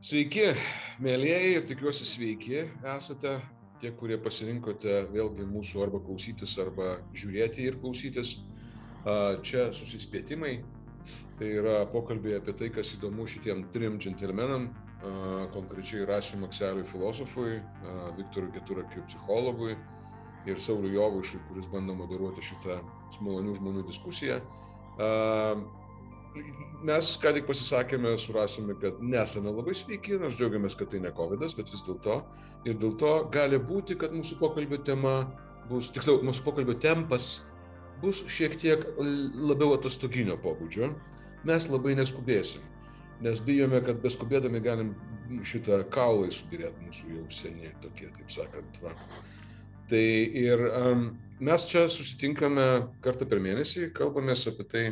Sveiki, mėlyjeji ir tikiuosi sveiki esate tie, kurie pasirinkote vėlgi mūsų arba klausytis, arba žiūrėti ir klausytis. Čia susispėtimai, tai yra pokalbė apie tai, kas įdomu šitiem trim džentelmenam, konkrečiai Rasiu Makseliui filosofui, Viktorui Keturakiui psichologui ir Sauliu Jovaišui, kuris bando moderuoti šitą malonių žmonių diskusiją. Mes ką tik pasisakėme, surasime, kad nesame labai sveiki, nors džiaugiamės, kad tai ne COVID, bet vis dėlto. Ir dėl to gali būti, kad mūsų pokalbio tema bus, tiksliau, mūsų pokalbio tempas bus šiek tiek labiau atostoginio pobūdžio. Mes labai neskubėsim, nes bijome, kad beskubėdami galim šitą kaulai sudėrėti mūsų jau seniai tokie, taip sakant. Va. Tai ir um, mes čia susitinkame kartą per mėnesį, kalbamės apie tai,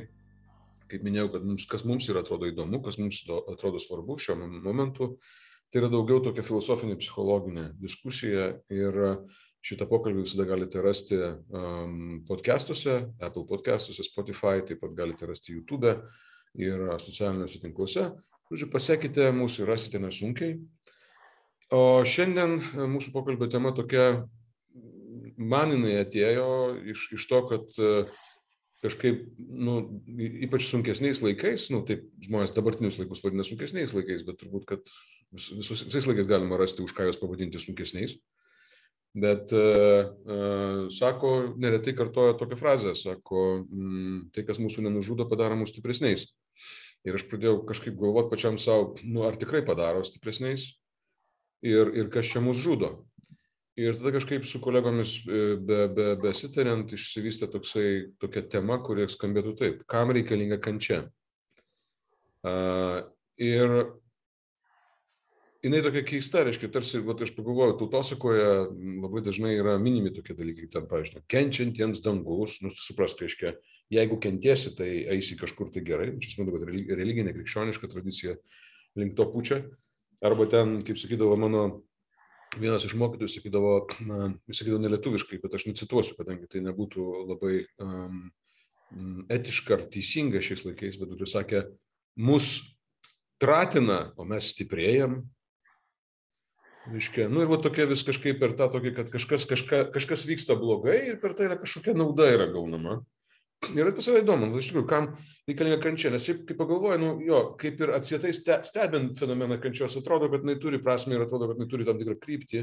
kaip minėjau, kad mums, kas mums yra atrodo įdomu, kas mums atrodo svarbu šiuo momentu, tai yra daugiau tokia filosofinė, psichologinė diskusija ir šitą pokalbį visada galite rasti um, podcastuose, Apple podcastuose, Spotify, taip pat galite rasti YouTube ir socialiniuose tinkluose. Žodžiu, pasiekite mūsų ir rasite nesunkiai. O šiandien mūsų pokalbio tema tokia, man jinai atėjo iš, iš to, kad kažkaip, nu, ypač sunkesniais laikais, nu, taip žmonės dabartinius laikus vadina sunkesniais laikais, bet turbūt, kad vis, visus, visais laikais galima rasti, už ką juos pavadinti sunkesniais. Bet, uh, uh, sako, neretai kartoja tokią frazę, sako, mm, tai, kas mūsų nenužudo, padaro mus stipresniais. Ir aš pradėjau kažkaip galvoti pačiam savo, nu, ar tikrai padaro stipresniais ir, ir kas čia mus žudo. Ir tada kažkaip su kolegomis e, be, be, besitariant išsivystė toksai, tokia tema, kuri skambėtų taip, kam reikalinga kančia. Uh, ir jinai tokia keista, reiškia, tarsi, va, aš pagalvoju, tautosakoje labai dažnai yra minimi tokie dalykai, ten, pavyzdžiui, kenčiantiems dangus, nu, suprask, reiškia, jeigu kentiesi, tai eisi kažkur tai gerai, čia manau, kad religinė, krikščioniška tradicija link to pučia. Arba ten, kaip sakydavo mano vienas iš mokytojų sakydavo, na, jis sakydavo nelietuviškai, bet aš necituosiu, kadangi tai nebūtų labai um, etiška ar teisinga šiais laikais, bet jis sakė, mus tratina, o mes stiprėjam. Reiškia, nu ir va tokia vis kažkaip per tą tokį, kad kažkas, kažka, kažkas vyksta blogai ir per tai yra kažkokia nauda yra gaunama. Ir tas yra įdomu, iš tikrųjų, kam reikalinga kančia, nes šiaip, kaip pagalvoju, nu, jo, kaip ir atsietai stebint fenomeną kančios, atrodo, kad jinai turi prasme ir atrodo, kad jinai turi tam tikrą kryptį,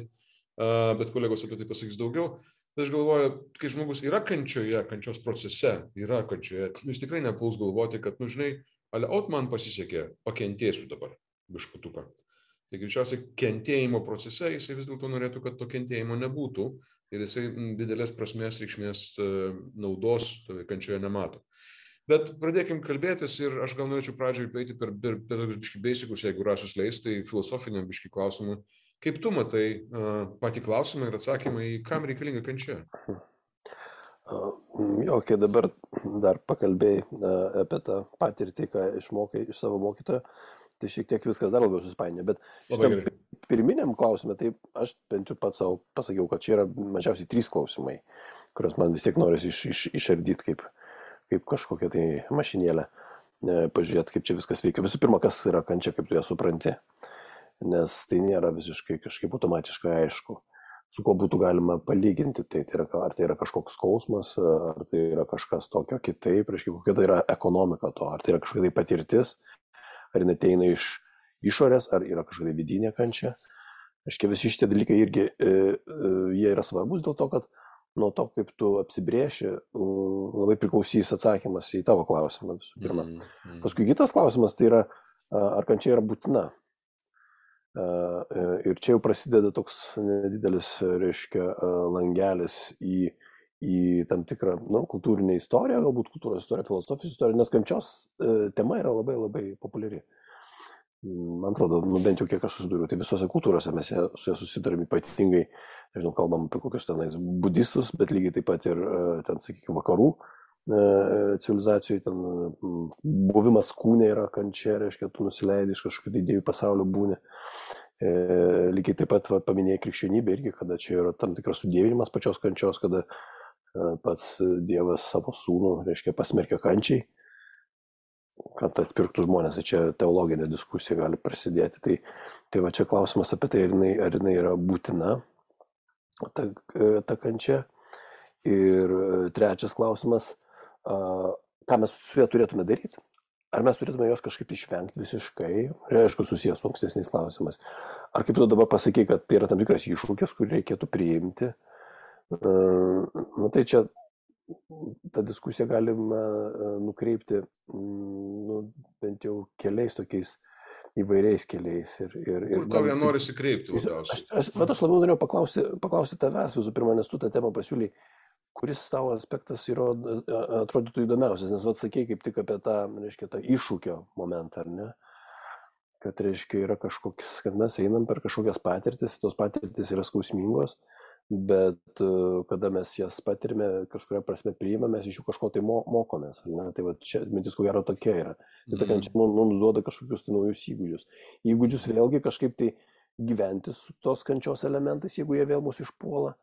bet kolegos apie tai pasakys daugiau. Bet aš galvoju, kai žmogus yra kančioje, kančios procese, yra kančioje, jis tikrai nepuls galvoti, kad, nu, žinai, ale ot man pasisekė, pakentėsiu dabar biškutuką. Tai greičiausiai kentėjimo procese jisai vis dėlto norėtų, kad to kentėjimo nebūtų ir jisai didelės prasmės, reikšmės e, naudos toje kančioje nemato. Bet pradėkim kalbėtis ir aš gal norėčiau pradžioj peiti per, per, per biški beisikus, jeigu rasus leis, tai filosofiniam biški klausimui. Kaip tu matai uh, patį klausimą ir atsakymą į kam reikalinga kančia? Kai dabar dar pakalbėjai uh, apie tą patirtį, ką išmokai iš savo mokytojo, tai šiek tiek viskas dar labiau susipainė. Bet šitam pirminiam klausimui, tai aš bent jau pats savo pasakiau, kad čia yra mažiausiai trys klausimai, kuriuos man vis tiek norisi iš, iš, išardyti kaip, kaip kažkokią tai mašinėlę, e, pažiūrėti, kaip čia viskas veikia. Visų pirma, kas yra kančia, kaip tu ją supranti, nes tai nėra visiškai kažkaip automatiškai aišku su kuo būtų galima palyginti. Tai, tai yra, ar tai yra kažkoks skausmas, ar tai yra kažkas tokio kitaip, reiškia, kokia tai yra ekonomika to, ar tai yra kažkokia tai patirtis, ar jinai ateina iš išorės, ar yra kažkokia vidinė kančia. Aiškiai, visi šitie dalykai irgi e, e, jie yra svarbus dėl to, kad nuo to, kaip tu apsibrieši, labai priklausys atsakymas į tavo klausimą visų pirma. Mm, mm. Paskui kitas klausimas tai yra, ar kančia yra būtina. E, ir čia jau prasideda toks nedidelis, reiškia, langelis į, į tam tikrą nu, kultūrinę istoriją, galbūt kultūros istoriją, filosofijos istoriją, nes kančios tema yra labai labai populiari. Mm man atrodo, nu, bent jau kiek aš susiduriu, tai visose kultūrose mes su ja susidurėm ypatingai, nežinau, kalbam apie kokius tenais budistus, bet lygiai taip pat ir e, ten, sakykime, vakarų e, civilizacijų, ten buvimas kūne yra kančia, reiškia, tu nusileidai iš kažkokių tai idėjų pasaulio būni. E, lygiai taip pat va, paminėjai krikščionybę irgi, kada čia yra tam tikras sudėvinimas pačios kančios, kada e, pats Dievas savo sūnų, reiškia, pasmerkia kančiai kad atpirktų žmonės, tai čia teologinė diskusija gali prasidėti. Tai, tai va čia klausimas apie tai, ar jinai, ar jinai yra būtina, ta, ta kančia. Ir trečias klausimas, ką mes su ja turėtume daryti. Ar mes turėtume jos kažkaip išvengti visiškai, aišku, susijęs su ankstesniais klausimais. Ar kaip tu dabar pasakai, kad tai yra tam tikras iššūkis, kurį reikėtų priimti. Na tai čia tą diskusiją galima nukreipti, nu, bent jau keliais tokiais įvairiais keliais. Ir, ir, ir Kur tau jie nori įsikreipti? Aš, aš, bet aš labiau norėjau paklausti, paklausti tavęs visų pirma, nes tu tą temą pasiūly kuris tavo aspektas yra, atrodytų įdomiausias, nes atsakėjai kaip tik apie tą, reiškia, tą iššūkio momentą, ar ne? Kad, reiškia, yra kažkoks, kad mes einam per kažkokias patirtis, tos patirtis yra skausmingos, bet kada mes jas patirime, kažkuria prasme priimame, mes iš jų kažko tai mo mokomės, ne? Tai va čia mintis ko gero tokia yra. Tai ta kančia mm. mums duoda kažkokius tai naujus įgūdžius. Įgūdžius vėlgi kažkaip tai gyventi su tos kančios elementais, jeigu jie vėl mus išpuola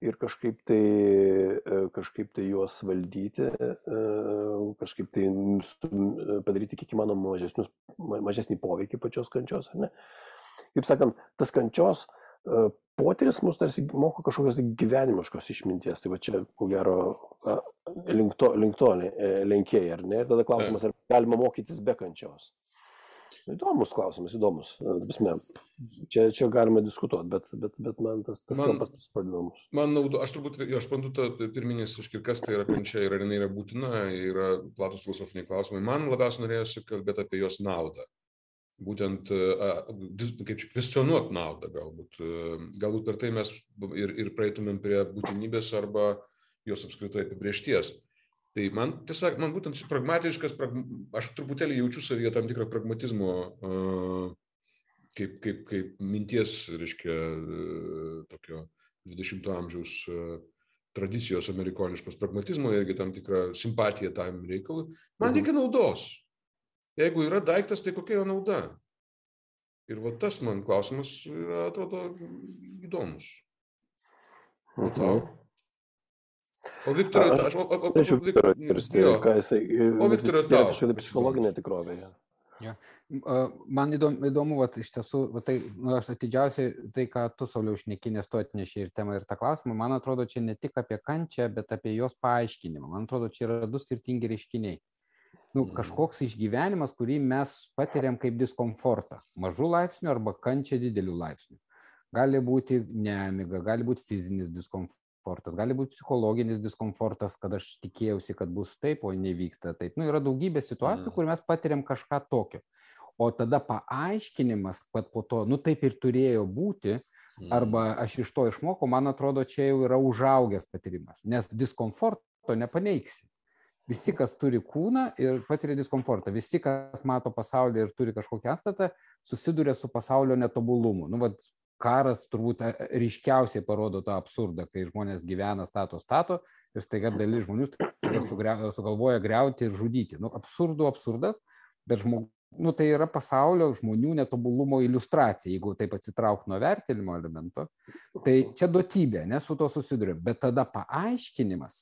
ir kažkaip tai, e, kažkaip tai juos valdyti, e, kažkaip tai padaryti kiek įmanoma mažesnį poveikį pačios kančios? Kaip sakant, tas kančios e, potyris mus tarsi moko kažkokios gyvenimiškos išminties, tai va čia, ko gero, link to, link to lenkėjai, ar ne? Ir tada klausimas, ar galima mokytis be kančios. Įdomus klausimas, įdomus. Visme, čia, čia galima diskutuoti, bet, bet, bet man tas, tas man, kampas įdomus. Man naudo, aš turbūt, jo, aš pandu tą pirminis, iškir, kas tai yra kančia ir ar jinai yra būtina, yra platus filosofiniai klausimai. Man labiausiai norėjosi kalbėti apie jos naudą. Būtent, kaip čia, kvestionuoti naudą galbūt. Galbūt per tai mes ir, ir praeitumėm prie būtinybės arba jos apskritai apibriešties. Tai man tiesiog, man būtent šis pragmatiškas, prag... aš truputėlį jaučiu savyje tam tikrą pragmatizmo, kaip, kaip, kaip minties, reiškia, tokio 20-ojo amžiaus tradicijos amerikoniškos pragmatizmo, irgi tam tikrą simpatiją tam reikalui. Man mhm. reikia naudos. Jeigu yra daiktas, tai kokia jo nauda? Ir va tas man klausimas yra, atrodo, įdomus. O tau? Mhm. O Viktorai, aš, o, Viktorai, kirsti, ką jisai, o Viktorai, tai kažkokia psichologinė tikrovė. Ja. Man įdomu, įdomu vat, iš tiesų, vat, tai, nu, aš atidžiausiai tai, ką tu, Sauliau, šnekinės, tu atneši ir temą, ir tą klausimą, man atrodo, čia ne tik apie kančią, bet apie jos paaiškinimą. Man atrodo, čia yra du skirtingi reiškiniai. Nu, mhm. kažkoks išgyvenimas, kurį mes patiriam kaip diskomfortą, mažų laipsnių arba kančią didelių laipsnių. Gali būti nemiga, gali būti fizinis diskomfortas gali būti psichologinis diskomfortas, kad aš tikėjausi, kad bus taip, o nevyksta taip. Nu, yra daugybė situacijų, mm. kur mes patiriam kažką tokio. O tada paaiškinimas, kad po to, nu taip ir turėjo būti, mm. arba aš iš to išmokau, man atrodo, čia jau yra užaugęs patyrimas, nes diskomforto nepaneiksi. Visi, kas turi kūną ir patiria diskomfortą, visi, kas mato pasaulį ir turi kažkokią atstatą, susiduria su pasaulio netobulumu. Nu, vat, karas turbūt e, ryškiausiai parodo tą absurdą, kai žmonės gyvena, stato, stato ir staiga dalis žmonių sugalvoja greuti ir žudyti. Nu, absurdų absurdas, bet žmog, nu, tai yra pasaulio žmonių netobulumo iliustracija, jeigu taip atsitraukti nuo vertinimo elemento. Tai čia duotybė, nes su to susidurėm. Bet tada paaiškinimas,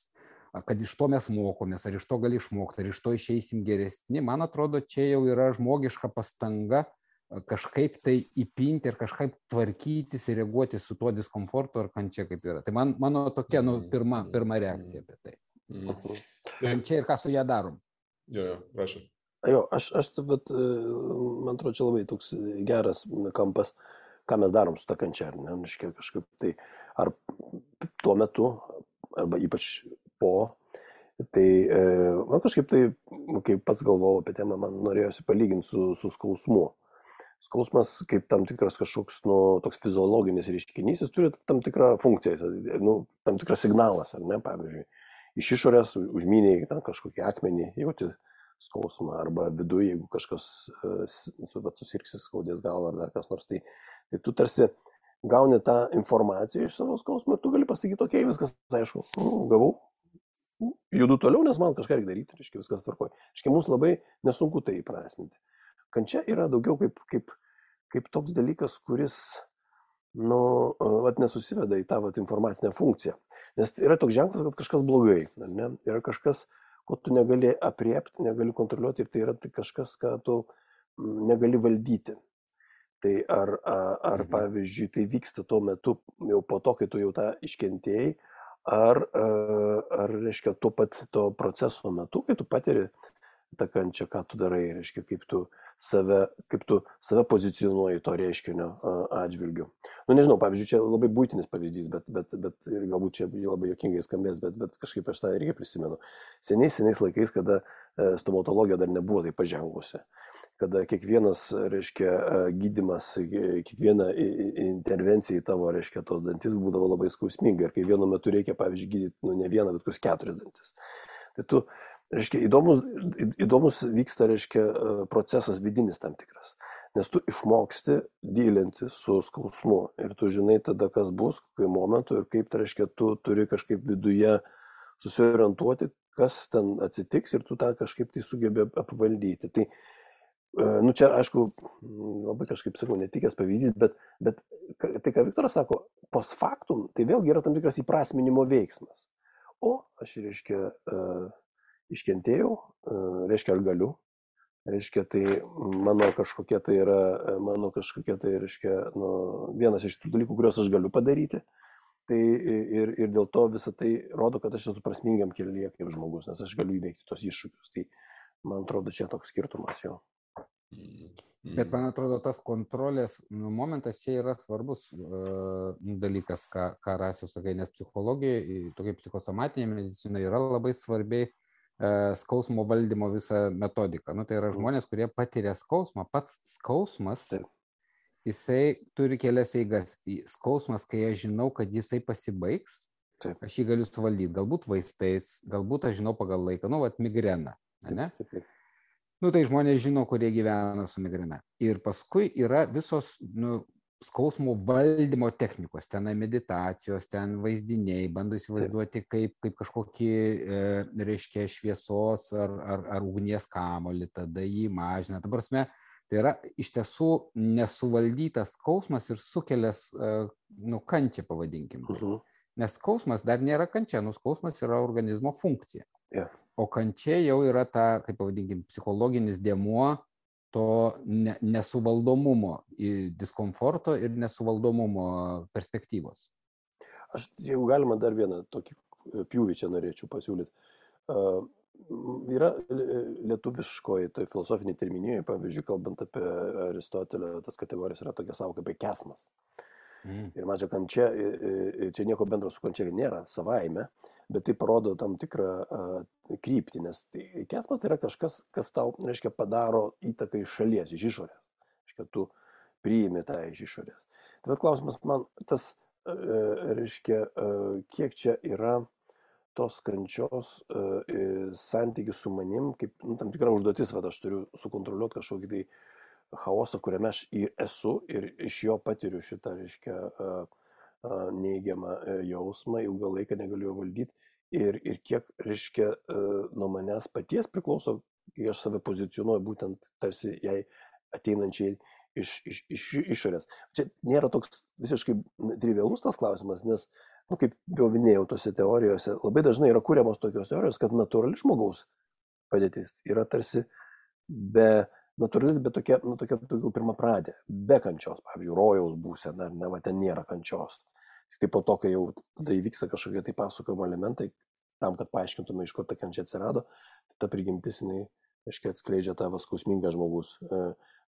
kad iš to mes mokomės, ar iš to gali išmokti, ar iš to išeisim geresni, man atrodo, čia jau yra žmogiška pastanga kažkaip tai įpinti ir kažkaip tvarkytis ir reaguoti su tuo diskomfortu ar kančia kaip yra. Tai man, mano tokia, nu, pirma, pirma reakcija apie tai. Mhm. Kančia ir ką su ją darom. Jo, jo, prašau. Jo, aš, aš bet, e, man atrodo, čia labai toks geras kampas, ką mes darom su ta kančia, ar ne, kažkaip tai, ar tuo metu, arba ypač po, tai e, man kažkaip tai, kaip pats galvojau apie temą, man norėjosi palyginti su, su skausmu. Skausmas kaip tam tikras kažkoks, nu, toks fiziologinis reiškinys, jis turi tam tikrą funkciją, nu, tam tikras signalas, ar ne, pavyzdžiui, iš išorės užminiai kažkokį akmenį, jauti skausmą, arba viduje, jeigu kažkas uh, susirksis, skaudės galvą ar dar kas nors, tai, tai tu tarsi gauni tą informaciją iš savo skausmo ir tu gali pasakyti, okei, okay, viskas, aišku, nu, gavau, judu toliau, nes man kažką reikia daryti, reiškia, viskas tvarkoja. Reiškia, mums labai nesunku tai įprasminti. Kančia yra daugiau kaip, kaip, kaip toks dalykas, kuris, nu, vat, nesusiveda į tą vat, informacinę funkciją. Nes yra toks ženklas, kad kažkas blogai, ne? yra kažkas, ko tu negali apriepti, negali kontroliuoti ir tai yra tai kažkas, ką tu negali valdyti. Tai ar, ar mhm. pavyzdžiui, tai vyksta tuo metu, jau po to, kai tu jau tą iškentėjai, ar, ar reiškia, tuo pat to proceso metu, kai tu patiri tą kančią, ką tu darai, reiškia, kaip tu save, kaip tu save pozicionuoji to reiškinio atžvilgiu. Na, nu, nežinau, pavyzdžiui, čia labai būtinis pavyzdys, bet, bet, bet ir galbūt čia labai jokingai skambės, bet, bet kažkaip aš tą irgi prisimenu. Seniais, seniais laikais, kada e, stomatologija dar nebuvo taip pažengusi kada kiekvienas, reiškia, gydimas, kiekviena intervencija į tavo, reiškia, tos dantis būdavo labai skausminga ir kai vienu metu reikia, pavyzdžiui, gydyti, nu, ne vieną, bet kokius keturis dantis. Tai tu, reiškia, įdomus, įdomus vyksta, reiškia, procesas vidinis tam tikras. Nes tu išmoksti dylinti su skausmu ir tu žinai tada, kas bus, kokiu momentu ir kaip, tai reiškia, tu turi kažkaip viduje susiorientuoti, kas ten atsitiks ir tu tą kažkaip tai sugebė apvaldyti. Tai E, nu čia, aišku, labai kažkaip sakau, netikęs pavyzdys, bet, bet tai, ką Viktoras sako, post factum, tai vėlgi yra tam tikras įprasminimo veiksmas. O aš, reiškia, uh, iškentėjau, uh, reiškia, ar galiu, reiškia, tai mano kažkokia tai yra, mano kažkokia tai, reiškia, nu, vienas iš tų dalykų, kuriuos aš galiu padaryti. Tai ir, ir dėl to visą tai rodo, kad aš esu prasmingam kelyje kaip žmogus, nes aš galiu įveikti tos iššūkius. Tai man atrodo, čia toks skirtumas jau. Bet man atrodo, tas kontrolės nu, momentas čia yra svarbus uh, dalykas, ką, ką rasiu sakai, nes psichologija, tokia psichosomatinė medicina yra labai svarbi uh, skausmo valdymo visa metodika. Nu, tai yra mm. žmonės, kurie patiria skausmą. Pats skausmas, jisai turi kelias eigas. Skausmas, kai aš žinau, kad jisai pasibaigs, Taip. aš jį galiu suvaldyti. Galbūt vaistais, galbūt aš žinau pagal laiką, nu, vat migrena. Taip, taip, taip. Nu, tai žmonės žino, kurie gyvena su migrena. Ir paskui yra visos nu, skausmo valdymo technikos, ten meditacijos, ten vaizdiniai, bando įsivaizduoti kaip, kaip kažkokį, e, reiškia, šviesos ar, ar, ar ugnies kamolį, tada jį mažina. Ta prasme, tai yra iš tiesų nesuvaldytas skausmas ir sukelias, e, nu, kančią pavadinkim. Uh mhm. -huh. Nes skausmas dar nėra kančia, nu, skausmas yra organizmo funkcija. Yeah. O kančia jau yra ta, kaip pavadinkim, psichologinis dėmuo to ne, nesuvaldomumo, diskomforto ir nesuvaldomumo perspektyvos. Aš, jeigu galima, dar vieną tokį pjūvį čia norėčiau pasiūlyti. Uh, yra lietuviškoji, tai filosofinė terminijoje, pavyzdžiui, kalbant apie Aristotelio, tas kategorijas yra tokia savo kaip kesmas. Mm. Ir man čia kančia, čia nieko bendro su kančia nėra savaime, bet tai parodo tam tikrą uh, kryptį, nes tai, kesmas tai yra kažkas, kas tau, reiškia, padaro įtaką iš šalies, iš išorės. Reiškia, tu priimi tą iš išorės. Tai bet klausimas man, tas, uh, reiškia, uh, kiek čia yra tos kančios uh, santykių su manim, kaip nu, tam tikra užduotis, kad aš turiu sukontroliuoti kažkokį tai chaosą, kuriame aš esu ir iš jo patiriu šitą, reiškia, neigiamą e, jausmą, ilgą laiką negaliu jo valdyti ir, ir kiek, reiškia, e, nuo manęs paties priklauso, kai aš save pozicionuoju būtent tarsi jai ateinančiai iš, iš, iš išorės. Čia nėra toks visiškai trivialus tas klausimas, nes, nu, kaip jau minėjau, tose teorijose labai dažnai yra kūriamos tokios teorijos, kad natūrali žmogaus padėtis yra tarsi be natūrali, bet tokia, nu, tokia daugiau pirmą pradė, be kančios, pavyzdžiui, rojaus būsena, ne, va ten nėra kančios. Tik tai po to, kai jau tada įvyksta kažkokie tai pasakojimo elementai, tam, kad paaiškintume, iš kur ta kančia atsirado, tai ta prigimtis, jinai, aiškiai, atskleidžia tą vaskausmingą žmogus e,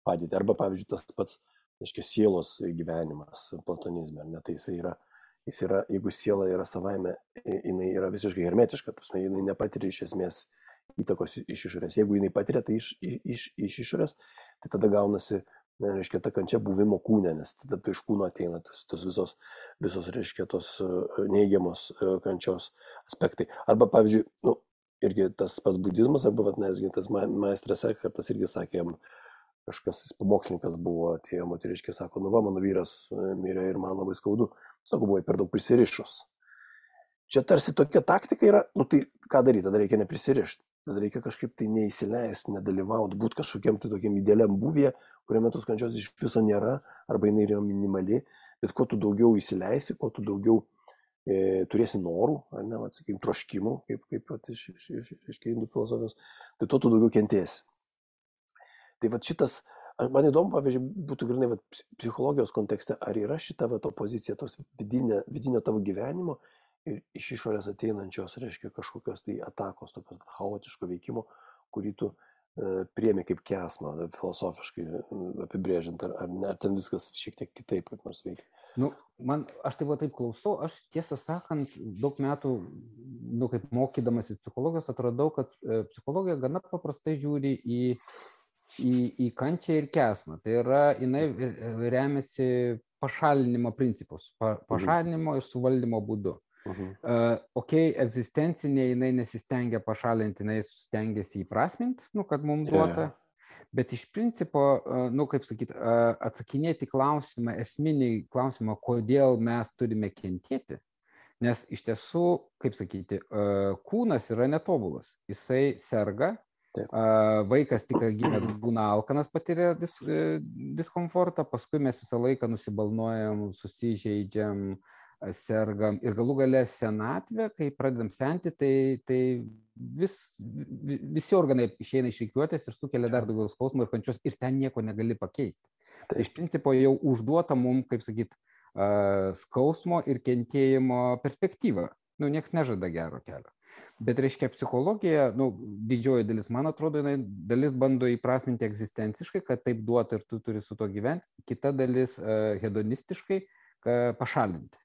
padėtį. Arba, pavyzdžiui, tas pats, aiškiai, sielos gyvenimas platonizme, ne, tai jis yra, jis yra, jeigu siela yra savaime, jinai yra visiškai hermetiška, jinai nepatiria iš esmės įtakos iš išorės. Jeigu jinai patiria tai iš, iš, iš išorės, tai tada gaunasi, ne, reiškia, ta kančia buvimo kūne, nes tada iš kūno ateina tos, tos visos, visos, reiškia, tos e, neigiamos e, kančios aspektai. Arba, pavyzdžiui, nu, irgi tas pats budizmas, arba, vat, nesgi, tas maestras Ekartas irgi sakė, jam kažkas pamokslininkas buvo, atėjo moteriškė, sako, nu va, mano vyras e, mirė ir man labai skaudu. Sako, buvo per daug prisirišus. Čia tarsi tokia taktika yra, nu tai ką daryti, tada reikia neprisirišti. Tada reikia kažkaip tai neįsileisti, nedalyvauti, būti kažkokiam tai tokiam idealiam buvėje, kuriame tos kančios iš viso nėra, arba jinai yra minimali, bet kuo tu daugiau įsileisi, kuo tu daugiau e, turėsi norų, ar ne, sakykime, troškimų, kaip, kaip at, iš, iš, iš, iš indų filosofijos, tai tuo tu daugiau kentėsi. Tai va šitas, man įdomu, pavyzdžiui, būtų grinai va, psichologijos kontekste, ar yra šita va, opozicija, tos vidinė, vidinio tavo gyvenimo ir iš išorės ateinančios, reiškia, kažkokios tai atakos, tokios chaotiško veikimo, kurį tu e, priemi kaip kesmą, filosofiškai apibrėžiant, ar, ar, ar ten viskas šiek tiek kitaip kaip nors veikia. Nu, man, aš taip, va, taip klausau, aš tiesą sakant, daug metų, nu, kaip mokydamas į psichologijos, atradau, kad e, psichologija gana paprastai žiūri į, į, į kančią ir kesmą. Tai yra, jinai remiasi pašalinimo principus, pa, mhm. pašalinimo ir suvaldymo būdu. Uh -huh. uh, ok, egzistencinė jinai nesistengia pašalinti, jinai stengiasi įprasminti, nu, kad mums duota. Yeah bet iš principo, nu, kaip sakyti, atsakinėti klausimą, esminį klausimą, kodėl mes turime kentėti, nes iš tiesų, kaip sakyti, kūnas yra netobulas, jisai serga, Taip. Vaikas tik gimęs būna alkanas, patiria dis, e, diskomfortą, paskui mes visą laiką nusibalnuojam, susižeidžiam, uh, sergam ir galų gale senatvė, kai pradedam senti, tai, tai vis, visi organai išeina iš reikiuotės ir sukelia dar daugiau skausmo ir kančios ir ten nieko negali pakeisti. Tai iš principo jau užduota mums, kaip sakyt, skausmo ir kentėjimo perspektyva. Nu, niekas nežada gero kelio. Bet reiškia, psichologija, nu, didžioji dalis, man atrodo, jinai dalis bando įprasminti egzistenciškai, kad taip duota ir tu turi su to gyventi, kita dalis uh, hedonistiškai, uh, pašalinti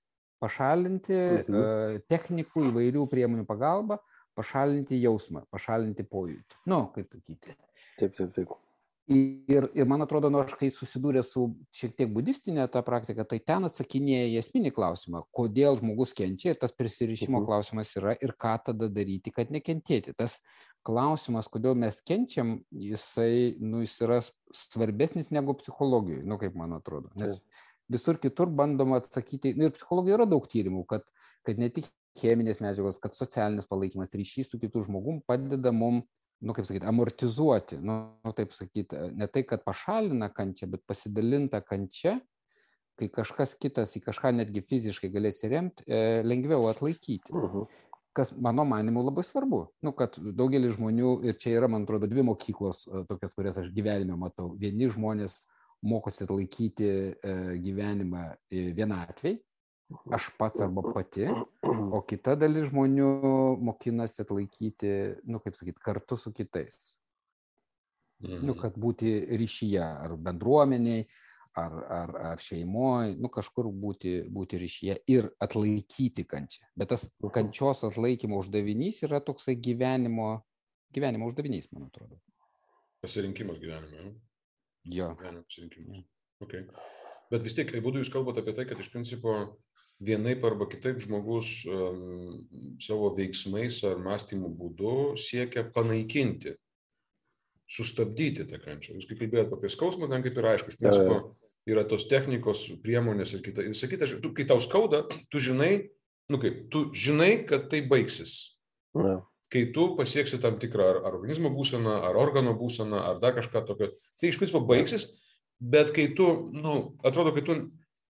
pašalinti mhm. uh, technikų įvairių priemonių pagalba, pašalinti jausmą, pašalinti pojūtį. Nu, kaip sakyti. Taip, taip, taip. Ir, ir man atrodo, nors nu, kai susidūrė su šiek tiek budistinė ta praktika, tai ten atsakinėja esminį klausimą, kodėl žmogus kenčia ir tas prisirišimo mhm. klausimas yra ir ką tada daryti, kad nekentėti. Tas klausimas, kodėl mes kenčiam, jisai, nu, jis yra svarbesnis negu psichologijoje, nu, kaip man atrodo. Nes taip visur kitur bandoma atsakyti, nu, ir psichologijoje yra daug tyrimų, kad, kad ne tik cheminės medžiagos, kad socialinis palaikymas, ryšys su kitu žmogum padeda mums, nu, kaip sakyti, amortizuoti, nu, nu, taip sakyti, ne tai, kad pašalina kančią, bet pasidalinta kančia, kai kažkas kitas į kažką netgi fiziškai galės įremti, e, lengviau atlaikyti. Uh mhm. -huh. Kas mano manimu labai svarbu. Nu, kad daugelis žmonių, ir čia yra, man atrodo, dvi mokyklos, e, tokias, kurias aš gyvenime matau. Vieni žmonės mokosi atlaikyti e, gyvenimą e, vienatvėj, aš pats arba pati, o kita dalis žmonių mokinasi atlaikyti, nu, kaip sakyti, kartu su kitais. Nu, mhm. kad būti ryšyje, ar bendruomeniai, ar, ar, ar šeimoje, nu, kažkur būti, būti ryšyje ir atlaikyti kančią. Bet tas mhm. kančios atlaikymo uždavinys yra toksai gyvenimo, gyvenimo uždavinys, man atrodo. Pasirinkimas gyvenime. Jo. Pasirinkimus. Okay. Bet vis tiek, būdu jūs kalbate apie tai, kad iš principo vienaip arba kitaip žmogus um, savo veiksmais ar mąstymų būdu siekia panaikinti, sustabdyti tą kančią. Jūs kaip kalbėjote apie skausmą, ten kaip ir aišku, iš principo yra tos technikos, priemonės ir kita. Ir sakyta, tu, kai tau skauda, tu žinai, nu kaip, tu žinai, kad tai baigsis. Ja kai tu pasieksi tam tikrą ar, ar organizmo būseną, ar organo būseną, ar dar kažką tokio, tai iš principo baigsis, bet kai tu, nu, atrodo, kai tu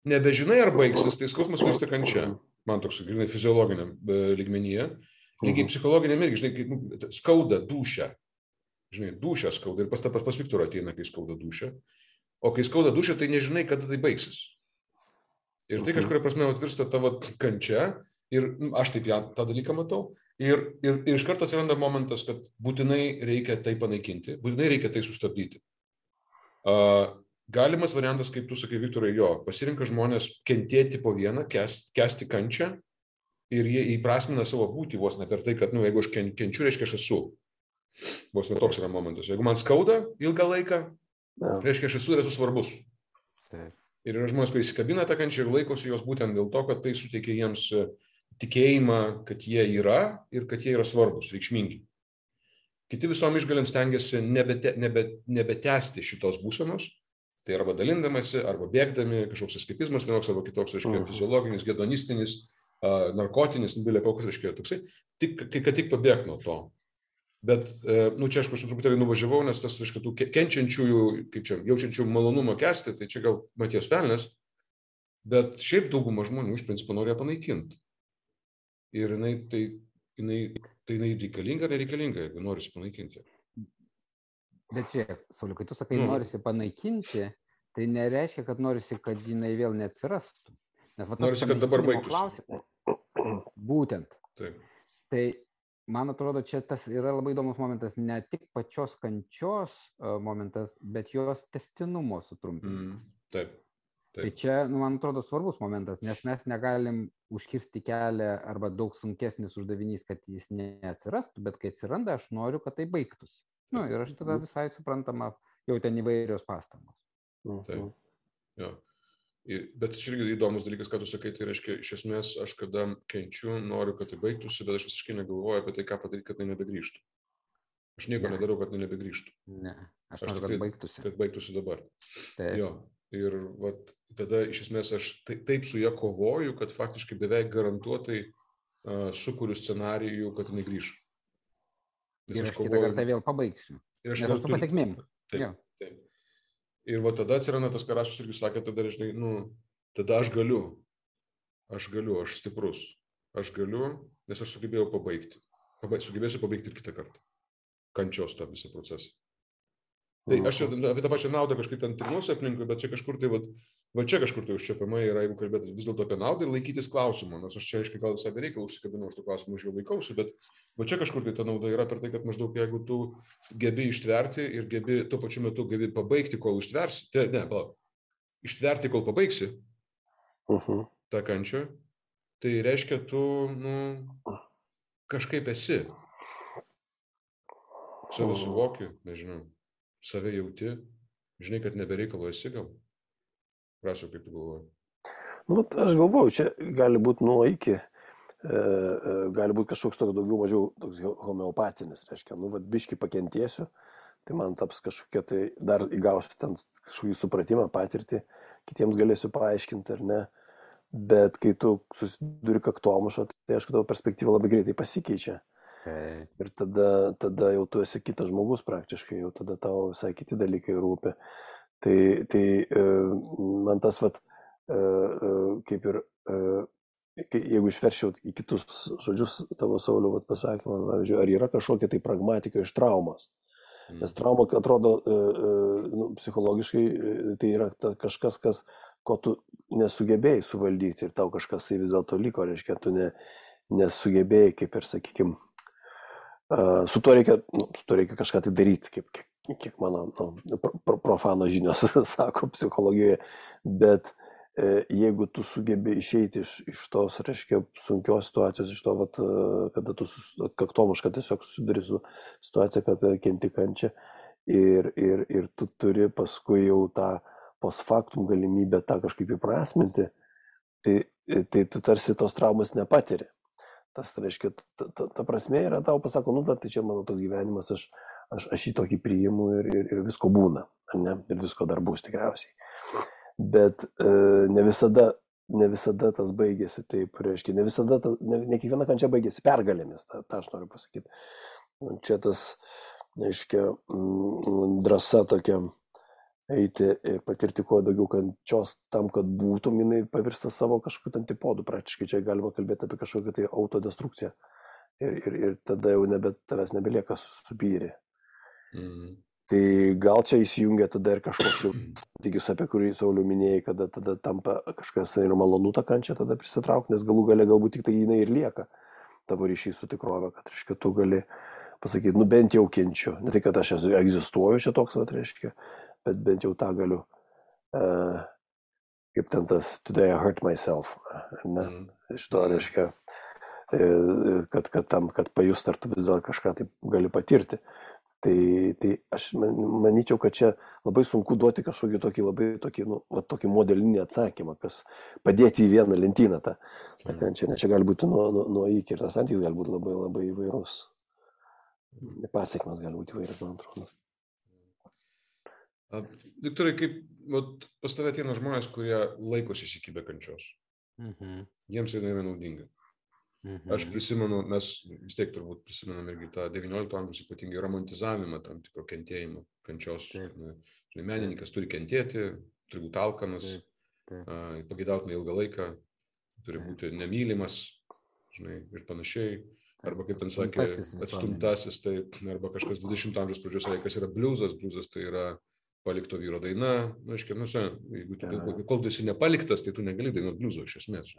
nebežinai, ar baigsis, tai skausmas virsta kančia. Man toks, grinai, fiziologiniam e, lygmenyje. Lygiai mhm. psichologiniam irgi, žinai, nu, skauda dušę. Žinai, dušę skauda ir pas pas, pas Viktorą ateina, kai skauda dušę. O kai skauda dušę, tai nežinai, kada tai baigsis. Ir tai mhm. kažkuria prasme atvirsta tavo kančia. Ir nu, aš taip ją, tą dalyką matau. Ir, ir, ir iš karto atsiranda momentas, kad būtinai reikia tai panaikinti, būtinai reikia tai sustabdyti. Uh, galimas variantas, kaip tu sakai, Viktorai, jo, pasirinka žmonės kentėti po vieną, kest, kesti kančią ir jie įprasmina savo būti vos ne per tai, kad, na, nu, jeigu aš kenčiu, reiškia, aš esu. Vos ne toks yra momentas. Jeigu man skauda ilgą laiką, reiškia, aš esu ir esu svarbus. Taip. Ir yra žmonės, kurie įsikabina tą kančią ir laikosi jos būtent dėl to, kad tai suteikia jiems uh, tikėjimą, kad jie yra ir kad jie yra svarbus, reikšmingi. Kiti visom išgalim stengiasi nebete, nebe, nebetesti šitos būsenos, tai arba dalindamasi, arba bėgdami, kažkoks eskapizmas vienoks arba kitoks, mhm. fiziologinis, gedonistinis, narkotinis, nubilė koks, aiškiai, toksai, tik, kad tik pabėg nuo to. Bet, e, nu, čia aš kažkaip truputėlį nuvažiavau, nes tas, aišku, tų kenčiančiųjų, kaip čia, jaučiančių malonumą kesti, tai čia gal Matijos Velnes, bet šiaip dauguma žmonių iš principo norėjo panaikinti. Ir jinai tai, jinai, tai jinai reikalinga ar nereikalinga, jeigu norisi panaikinti. Bet žiūrėk, Sauliu, kai tu sakai, nu. norisi panaikinti, tai nereiškia, kad norisi, kad jinai vėl neatsirastų. Nes, va, norisi, kad dabar baigtųsi. Būtent. Taip. Tai man atrodo, čia tas yra labai įdomus momentas, ne tik pačios kančios momentas, bet jos testinumo sutrumpinimas. Mm, taip. Taip. Tai čia, nu, man atrodo, svarbus momentas, nes mes negalim užkirsti kelią arba daug sunkesnis uždavinys, kad jis neatsirastų, bet kai atsiranda, aš noriu, kad tai baigtųsi. Na nu, ir aš tada visai suprantama, jau ten įvairios pastangos. Taip. Jo. Bet čia irgi įdomus dalykas, ką tu sakai, tai reiškia, iš esmės aš kada kenčiu, noriu, kad tai baigtųsi, bet aš visiškai negalvoju apie tai, ką padaryti, kad tai nebegrįžtų. Aš nieko ne. nedarau, kad tai nebegrįžtų. Ne, aš, aš noriu, kad tai, baigtųsi. Kad baigtųsi dabar. Taip. Jo. Ir vat, tada iš esmės aš taip, taip su ją kovoju, kad faktiškai beveik garantuotai uh, sukūriu scenarijų, kad jinai grįš. Nes ir aš, aš kovoju... kitą kartą vėl pabaigsiu. Ir aš, aš su pasiekmėm. Taip, taip. Ir va tada atsiranda tas karašas irgi sakė, tada, žinai, nu, tada aš galiu. Aš galiu, aš stiprus. Aš galiu, nes aš sugebėjau pabaigti. Pabaig, sugebėsiu pabaigti ir kitą kartą. Kančios tą visą procesą. Tai aš apie tą pačią naudą kažkaip ten trinuosi aplinkui, bet čia kažkur tai, va, va čia kažkur tai užčiapiama yra, jeigu kalbėti vis dėlto apie naudą ir laikytis klausimo, nors aš čia aiškiai gal visą reikalą užsikabinau už tų klausimų, už jų laikausi, bet va čia kažkur tai ta nauda yra per tai, kad maždaug jeigu tu gebi ištverti ir gebi tuo pačiu metu gebi pabaigti, kol ištversi, tai, ne, palauk, ištverti, kol pabaigsi uh mhm. -huh. tą kančią, tai reiškia, tu, nu, kažkaip esi. Save suvoki, nežinau save jauti, žinai, kad nebereikalo esi gal? Rasiu, kaip tu galvoji? Nu, aš galvoju, čia gali būti nuo iki, e, e, gali būti kažkoks toks daugiau mažiau toks homeopatinis, reiškia, nu, vad biški pakentiesiu, tai man taps kažkokia tai, dar įgausiu ten kažkokį supratimą, patirtį, kitiems galėsiu paaiškinti ar ne, bet kai tu susiduri kaktomušą, tai aišku, tavo perspektyva labai greitai pasikeičia. Okay. Ir tada, tada jau tu esi kitas žmogus praktiškai, jau tada tau visai kiti dalykai rūpi. Tai, tai e, man tas, vat, e, e, kaip ir, jeigu išveršiau į kitus žodžius tavo Saulio vat, pasakymą, pavyzdžiui, ar yra kažkokia tai pragmatika iš traumos. Nes mm. trauma atrodo nu, psichologiškai, tai yra ta, kažkas, kas, ko tu nesugebėjai suvaldyti ir tau kažkas tai vis dėlto liko, reiškia, tu ne, nesugebėjai, kaip ir, sakykime, su tuo reikia, nu, su tuo reikia kažką tai daryti, kaip, kiek, kiek mano nu, pro, profano žinios sako psichologijoje, bet e, jeigu tu sugebi išeiti iš, iš tos, reiškia, sunkios situacijos, iš to, vat, kada tu kaktomuška tiesiog susiduri su situacija, kad kenti kančia ir, ir, ir tu turi paskui jau tą post factum galimybę tą kažkaip įprasminti, tai, tai tu tarsi tos traumas nepatiri. Tas reiškia, ta, ta, ta prasme yra tau pasako, nu, tai čia mano toks gyvenimas, aš, aš, aš jį tokį priimu ir, ir, ir visko būna, ne? ir visko dar bus tikriausiai. Bet e, ne, visada, ne visada tas baigėsi taip, reiškia, ne visada, ta, ne, ne kiekviena kančia baigėsi pergalėmis, tą, tą aš noriu pasakyti. Čia tas, reiškia, drąsa tokia eiti ir patirti kuo daugiau kančios tam, kad būtum, jinai pavirsta savo kažkokiu antipodų. Praktiškai čia galima kalbėti apie kažkokią tai autodestrukciją. Ir, ir, ir tada jau nebe, tavęs nebelieka supyri. Mm. Tai gal čia įsijungia tada ir kažkoks jau santykis, apie kurį Sauliu minėjai, kada tada tampa kažkas ir malonu tą kančią tada prisitraukti, nes galų gale galbūt tik tai jinai ir lieka tavo ryšys su tikrove, kad, reiškia, tu gali pasakyti, nu bent jau kenčiu. Ne tai, kad aš esu, egzistuoju čia toks, va, reiškia, bet bent jau tą galiu, uh, kaip ten tas Today I Hurt Myself, ne? Mm. Iš to reiškia, kad, kad tam, kad pajust, ar tu vis dėlto kažką taip gali patirti. Tai, tai aš manyčiau, kad čia labai sunku duoti kažkokį tokį labai tokį, nu, va, tokį modelinį atsakymą, kas padėti į vieną lentyną tą. tą mm. čia, čia gali būti nuo, nuo, nuo iki ir tas santykis gali būti labai labai įvairus. Pasiekmes gali būti įvairias, man atrodo. Viktorai, kaip vat, pas tavę ateina žmonės, kurie laikosi įsikibę kančios. Mhm. Jiems tai yra naudinga. Mhm. Aš prisimenu, mes vis tiek turbūt prisimenam irgi tą XIX amžiaus ypatingai romantizavimą tam tikro kentėjimo, kančios. Žinai, menininkas turi kentėti, turi būti alkanas, pagėdautinai ilgą laiką, turi būti nemylimas, žinai, ir panašiai. Arba kaip ten sakė, atstumtasis, tai arba kažkas 20 amžiaus pradžios sakė, kas yra bliuzas, bliuzas tai yra palikto vyro daina, nu, aiškiai, nu, sen, jeigu tu, kol tu esi nepaliktas, tai tu negali dainuoti bliuzo iš esmės.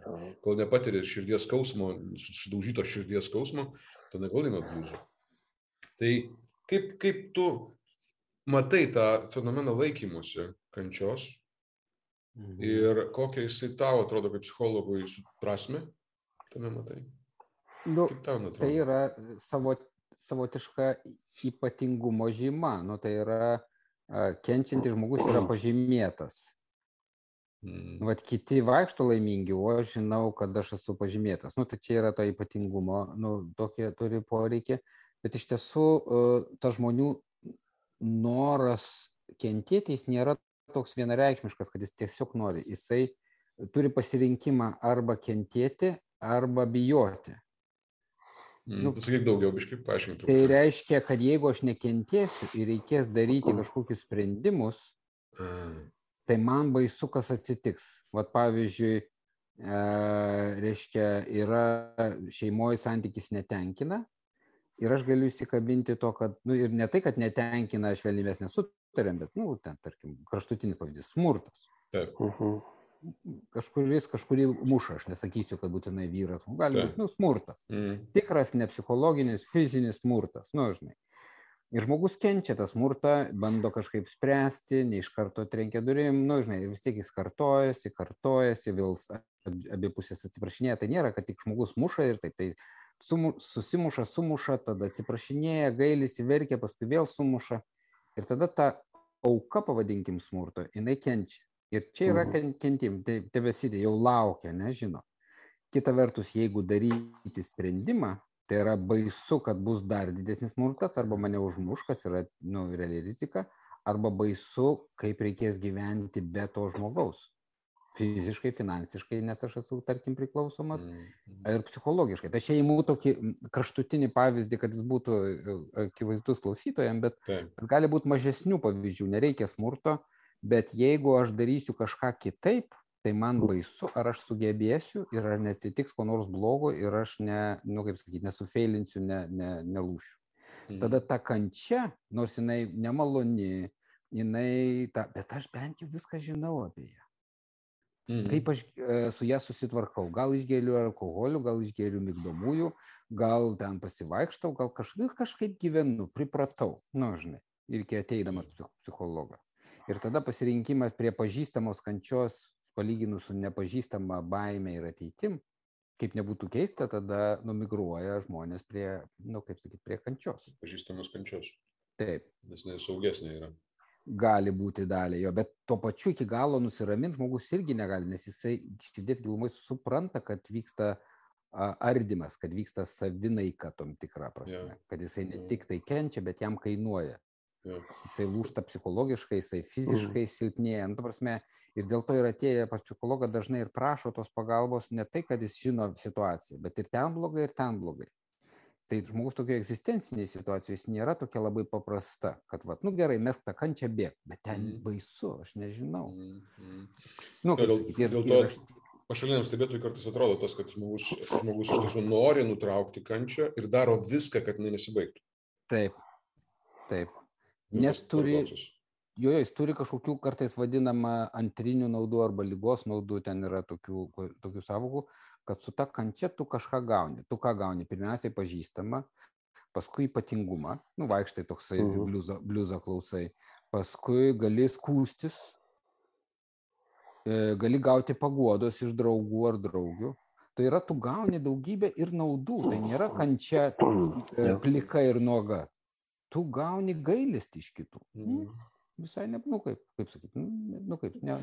Kol nepatiri širdies skausmo, sudaužyto širdies skausmo, tu negali dainuoti bliuzo. Tai kaip, kaip tu matai tą fenomeną laikymusi kančios mhm. ir kokia jisai tau atrodo kaip psichologui prasme, tame matai? Nu, tai yra savo, savotiška ypatingumo žyma. Nu, tai yra kenčiantis žmogus yra pažymėtas. Mm. Vat kiti vaikšto laimingi, o aš žinau, kad aš esu pažymėtas. Nu, tai čia yra to ypatingumo, nu, tokie turi poreikį. Bet iš tiesų, ta žmonių noras kentėti, jis nėra toks vienareikšmiškas, kad jis tiesiog nori. Jisai turi pasirinkimą arba kentėti, arba bijoti. Mm, nu, Sakyk daugiau, biškai paaiškinti. Tai reiškia, kad jeigu aš nekentėsiu ir reikės daryti kažkokius sprendimus, tai man baisu, kas atsitiks. Vat pavyzdžiui, e, reiškia, yra šeimoje santykis netenkina ir aš galiu įsikabinti to, kad, nu ir ne tai, kad netenkina, švelniai mes nesutarėm, bet, nu, ten, tarkim, kraštutinis pavyzdys - smurtas. Taip. Uh mhm. -huh kažkuris kažkurį muša, aš nesakysiu, kad būtinai vyras, gali būti, nu, smurtas. Mm. Tikras ne psichologinis, fizinis smurtas, nu, žinai. Ir žmogus kenčia tą smurtą, bando kažkaip spręsti, ne iš karto trenkia durim, nu, žinai, ir vis tiek jis kartojasi, kartojasi, vėl abi pusės atsiprašinėja, tai nėra, kad tik žmogus muša ir taip, tai sumu, susimuša, sumuša, tada atsiprašinėja, gailisi, verkia, paskui vėl sumuša. Ir tada ta auka, pavadinkim, smurto, jinai kenčia. Ir čia yra mhm. kentim, tai tebesidė, jau laukia, nežino. Kita vertus, jeigu daryti sprendimą, tai yra baisu, kad bus dar didesnis smurtas, arba mane užmuš, kas yra, nu, realiai rizika, arba baisu, kaip reikės gyventi be to žmogaus. Fiziškai, finansiškai, nes aš esu, tarkim, priklausomas mm. ir psichologiškai. Tai aš įimu tokį kraštutinį pavyzdį, kad jis būtų e, akivaizdus klausytojams, bet, bet gali būti mažesnių pavyzdžių. Nereikia smurto, uh, bet jeigu aš darysiu kažką kitaip, tai man baisu, ar aš sugebėsiu ir ar neatsitiks ko nors blogo ir aš ne, nu kaip sakyti, nesufeilinsiu, ne, ne, nelūšiu. Mhm. Tada ta kančia, nors jinai nemaloni, jinai, ta, bet aš bent jau viską žinau apie ją. Mhm. Kaip aš e, su ją susitvarkau. Gal išgėliu alkoholių, gal išgėliu migdomųjų, gal ten pasivaikštau, gal kažkaip, kažkaip gyvenu, pripratau, nu, žinai, ir kai ateidamas psichologą. Ir tada pasirinkimas prie pažįstamos kančios, palyginus su nepažįstama baime ir ateitim, kaip nebūtų keista, tada numigruoja žmonės prie, na, nu, kaip sakyti, prie kančios. Pažįstamos kančios. Taip. Nes nesaugesnė yra. Gali būti dalį jo, bet tuo pačiu iki galo nusiraminti žmogus irgi negali, nes jisai širdies gilumai supranta, kad vyksta ardymas, kad vyksta savinaika tom tikrą prasme, ja. kad jisai ne tik tai kenčia, bet jam kainuoja. Jisai lūšta psichologiškai, jisai fiziškai mm. silpnėja. Nu, prasme, ir dėl to ir atėję pas psichologą dažnai ir prašo tos pagalbos ne tai, kad jis žino situaciją, bet ir ten blogai, ir ten blogai. Tai žmogus tokioje egzistencinėje situacijoje jis nėra tokia labai paprasta, kad, va, nu gerai, mes tą kančią bėg, bet ten mm. baisu, aš nežinau. Mm. Nu, dėl, ir, dėl to aš... pašaliniam stebėtojui kartais atrodo tas, kad žmogus, žmogus iš tiesų nori nutraukti kančią ir daro viską, kad jinai nesibaigtų. Taip, taip. Nes turi, jo, jis turi kažkokių kartais vadinama antrinių naudų arba lygos naudų, ten yra tokių, tokių savokų, kad su ta kančia tu kažką gauni. Tu ką gauni? Pirmiausiai pažįstama, paskui ypatingumą, nu vaikštai toksai uh -huh. bliuzą, bliuzą klausai, paskui gali skūstis, e, gali gauti paguodos iš draugų ar draugių. Tai yra, tu gauni daugybę ir naudų, tai nėra kančia e, plika ir nuoga tu gauni gailestį iš kitų. Mm. Visai ne, nu kaip, kaip sakyti, nu, nu kaip, ne.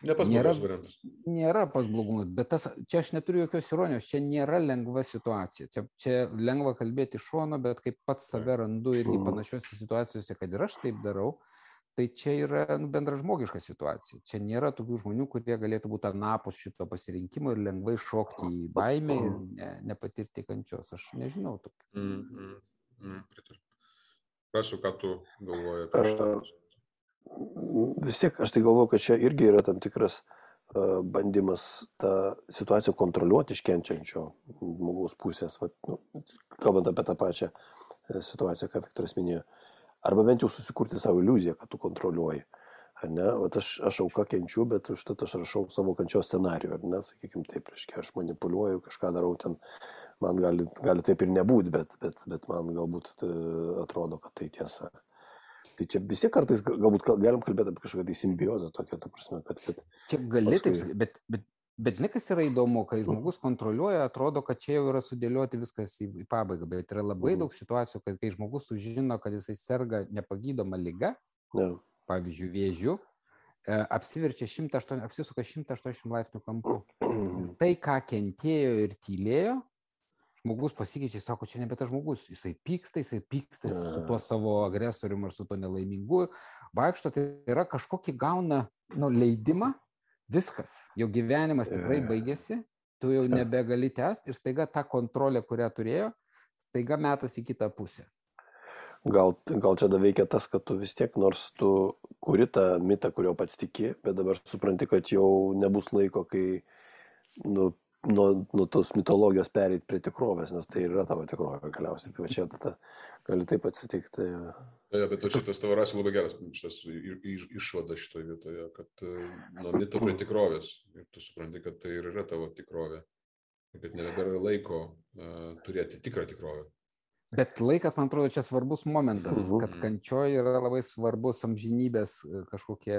Ne pas nėra, variantas. Nėra pas blogumas, bet tas, čia aš neturiu jokios ironijos, čia nėra lengva situacija. Čia, čia lengva kalbėti iš šono, bet kaip pats save randu irgi panašiose situacijose, kad ir aš taip darau, tai čia yra nu, bendražmogiška situacija. Čia nėra tokių žmonių, kurie galėtų būti anapus šito pasirinkimo ir lengvai šokti į baimę ir ne, nepatirti kančios. Aš nežinau. Mm, mm, mm, pritariu. Rasiu, ką tu galvoji apie šitą. Vis tiek aš tai galvoju, kad čia irgi yra tam tikras bandymas tą situaciją kontroliuoti iš kenčiančio žmogaus pusės, vat, nu, kalbant apie tą pačią e, situaciją, ką Viktoras minėjo, arba bent jau susikurti savo iliuziją, kad tu kontroliuoji. Ar ne, vat aš, aš auka kenčiu, bet užtat aš rašau savo kančios scenarių, ar ne, sakykime taip, reiškia, aš manipuliuoju, kažką darau ten, man gali, gali taip ir nebūti, bet, bet, bet man galbūt e, atrodo, kad tai tiesa. Tai čia vis tiek kartais galbūt galim kalbėti apie kažkokią tai simbiozę tokią, ta prasme, kad... kad čia gali paskui... taip, bet, bet, bet žinai, kas yra įdomu, kai žmogus kontroliuoja, atrodo, kad čia jau yra sudėlioti viskas į, į pabaigą, bet yra labai mhm. daug situacijų, kad kai žmogus sužino, kad jisai serga nepagydoma lyga, ja. pavyzdžiui, vėžiu, e, apsiverčia 108, apsisuka 180 laipsnių kampu. Tai, ką kentėjo ir tylėjo, žmogus pasikeičia, sako, čia nebe tas žmogus, jisai pyksta, jisai pyksta su tuo savo agresoriumi ar su tuo nelaimingu, vaikšto, tai yra kažkokį gauna nu, leidimą, viskas, jo gyvenimas tikrai baigėsi, tu jau nebegali tęsti ir staiga ta kontrolė, kurią turėjo, staiga metas į kitą pusę. Gal, gal čia dar veikia tas, kad tu vis tiek, nors tu kuri tą mitą, kurio pats tiki, bet dabar supranti, kad jau nebus laiko, kai nu, nuo, nuo tos mitologijos pereiti prie tikrovės, nes tai yra tavo tikrovė galiausiai. Tai va čia tada gali taip atsitikti. Ja, bet šitas tavo rasi labai geras šitas išvada šitoje vietoje, kad e, nuo mito prie tikrovės. Ir tu supranti, kad tai ir yra tavo tikrovė. Kad nebėra laiko uh, turėti tikrą tikrovę. Bet laikas, man atrodo, čia svarbus momentas, mhm. kad kančioje yra labai svarbus amžinybės kažkokia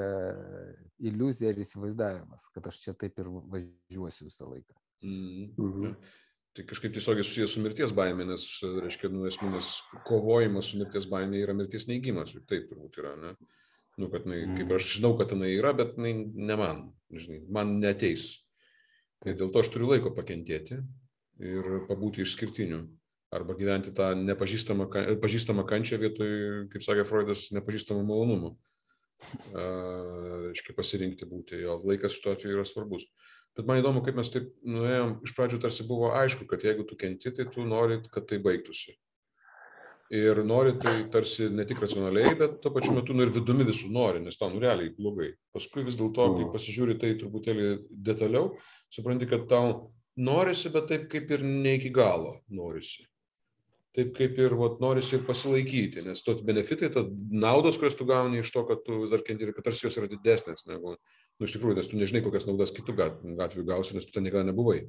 iliuzija ir įsivaizdavimas, kad aš čia taip ir važiuosiu visą laiką. Mhm. Mhm. Tai kažkaip tiesiogiai susijęs su mirties baimė, nes, reiškia, nu, esminis kovojimas su mirties baimė yra mirties neigimas, juk taip turbūt yra, ne? Nu, kad, na, kaip mhm. aš žinau, kad jinai yra, bet jinai ne man, žinai, man neteis. Tai dėl to aš turiu laiko pakentėti ir pabūti išskirtiniu. Arba gyventi tą nepažįstamą pažįstamą kančią vietoj, kaip sakė Freudas, nepažįstamą malonumą. Reiškia pasirinkti būti, jo laikas šituo atveju yra svarbus. Bet man įdomu, kaip mes taip nuėjom, iš pradžių tarsi buvo aišku, kad jeigu tu kenti, tai tu nori, kad tai baigtųsi. Ir nori tai tarsi ne tik racionaliai, bet tuo pačiu metu nu ir vidumi visų nori, nes tau nu realiai blogai. Paskui vis dėlto, kai mm. pasižiūri tai truputėlį detaliau, supranti, kad tau norisi, bet taip kaip ir ne iki galo norisi. Taip kaip ir vat, norisi pasilaikyti, nes to benefitai, to naudos, kurias tu gauni iš to, kad tu vis dar kenti ir kad tarsi jos yra didesnės negu, nu, iš tikrųjų, nes tu nežinai, kokias naudas kitų gatvių gausi, nes tu ten niekada nebuvai.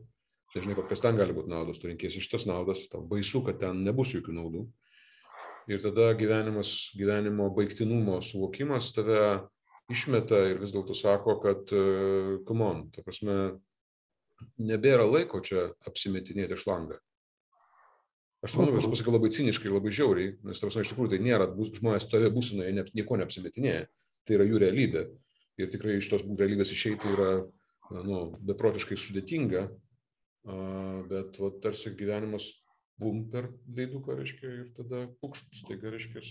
Nežinai, kokias ten gali būti naudos, tu rinkėsi šitas naudas, tau baisu, kad ten nebus jokių naudų. Ir tada gyvenimas, gyvenimo baigtinumo suvokimas tave išmeta ir vis dėlto sako, kad, uh, come on, ta prasme, nebėra laiko čia apsimetinėti iš langą. Aš manau, aš pasakiau labai ciniškai, labai žiauriai, nes, tarsi, iš tikrųjų, tai nėra, žmonės toje būsinoje ne, nieko neapsimetinėja, tai yra jų realybė ir tikrai iš tos realybės išeiti yra nu, beprotiškai sudėtinga, bet va, tarsi gyvenimas bum per veiduką, reiškia, ir tada pukštas, taigi, reiškia,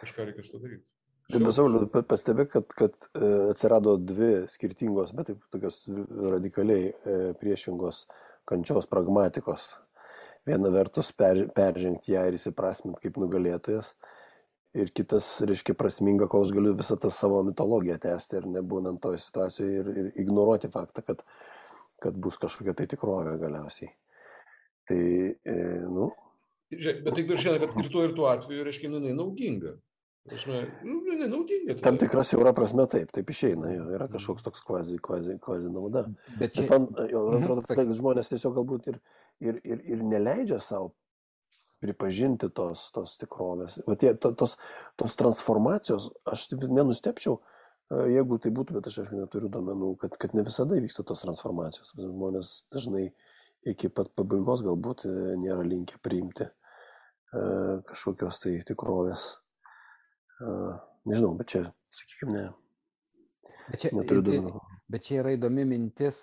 kažką reikės padaryti. Bet Sauliu, pastebė, kad, kad e, atsirado dvi skirtingos, bet taip tokios radikaliai e, priešingos kančios pragmatikos. Viena vertus per, peržengti ją ir įsiprasminti kaip nugalėtojas, ir kitas, reiškia, prasminga, kol aš galiu visą tą savo mitologiją tęsti ir nebūnant toje situacijoje ir, ir ignoruoti faktą, kad, kad bus kažkokia tai tikrovė galiausiai. Tai, e, nu. Žiūrėk, bet tik dar šiandien, kad ir tuo ir tuo atveju, reiškia, jinai naudinga. Prasme, nu, nenaudinga. Tai. Tam tikras siaura prasme taip, taip išeina, jo, yra kažkoks toks kvazi, kvazi, kvazi nauda. Bet čia... Bet man, jo, atrodo, kad žmonės tiesiog galbūt ir, ir, ir, ir neleidžia savo pripažinti tos, tos tikrovės. O tie, to, tos, tos transformacijos, aš nenustepčiau, e, jeigu tai būtų, bet aš aišku neturiu domenų, kad, kad ne visada vyksta tos transformacijos. Žmonės dažnai iki pat pabaigos galbūt e, nėra linkę priimti e, kažkokios tai tikrovės. Nežinau, bet čia, sakykime, ne. Bet čia, neturiu duomenų. Bet čia yra įdomi mintis,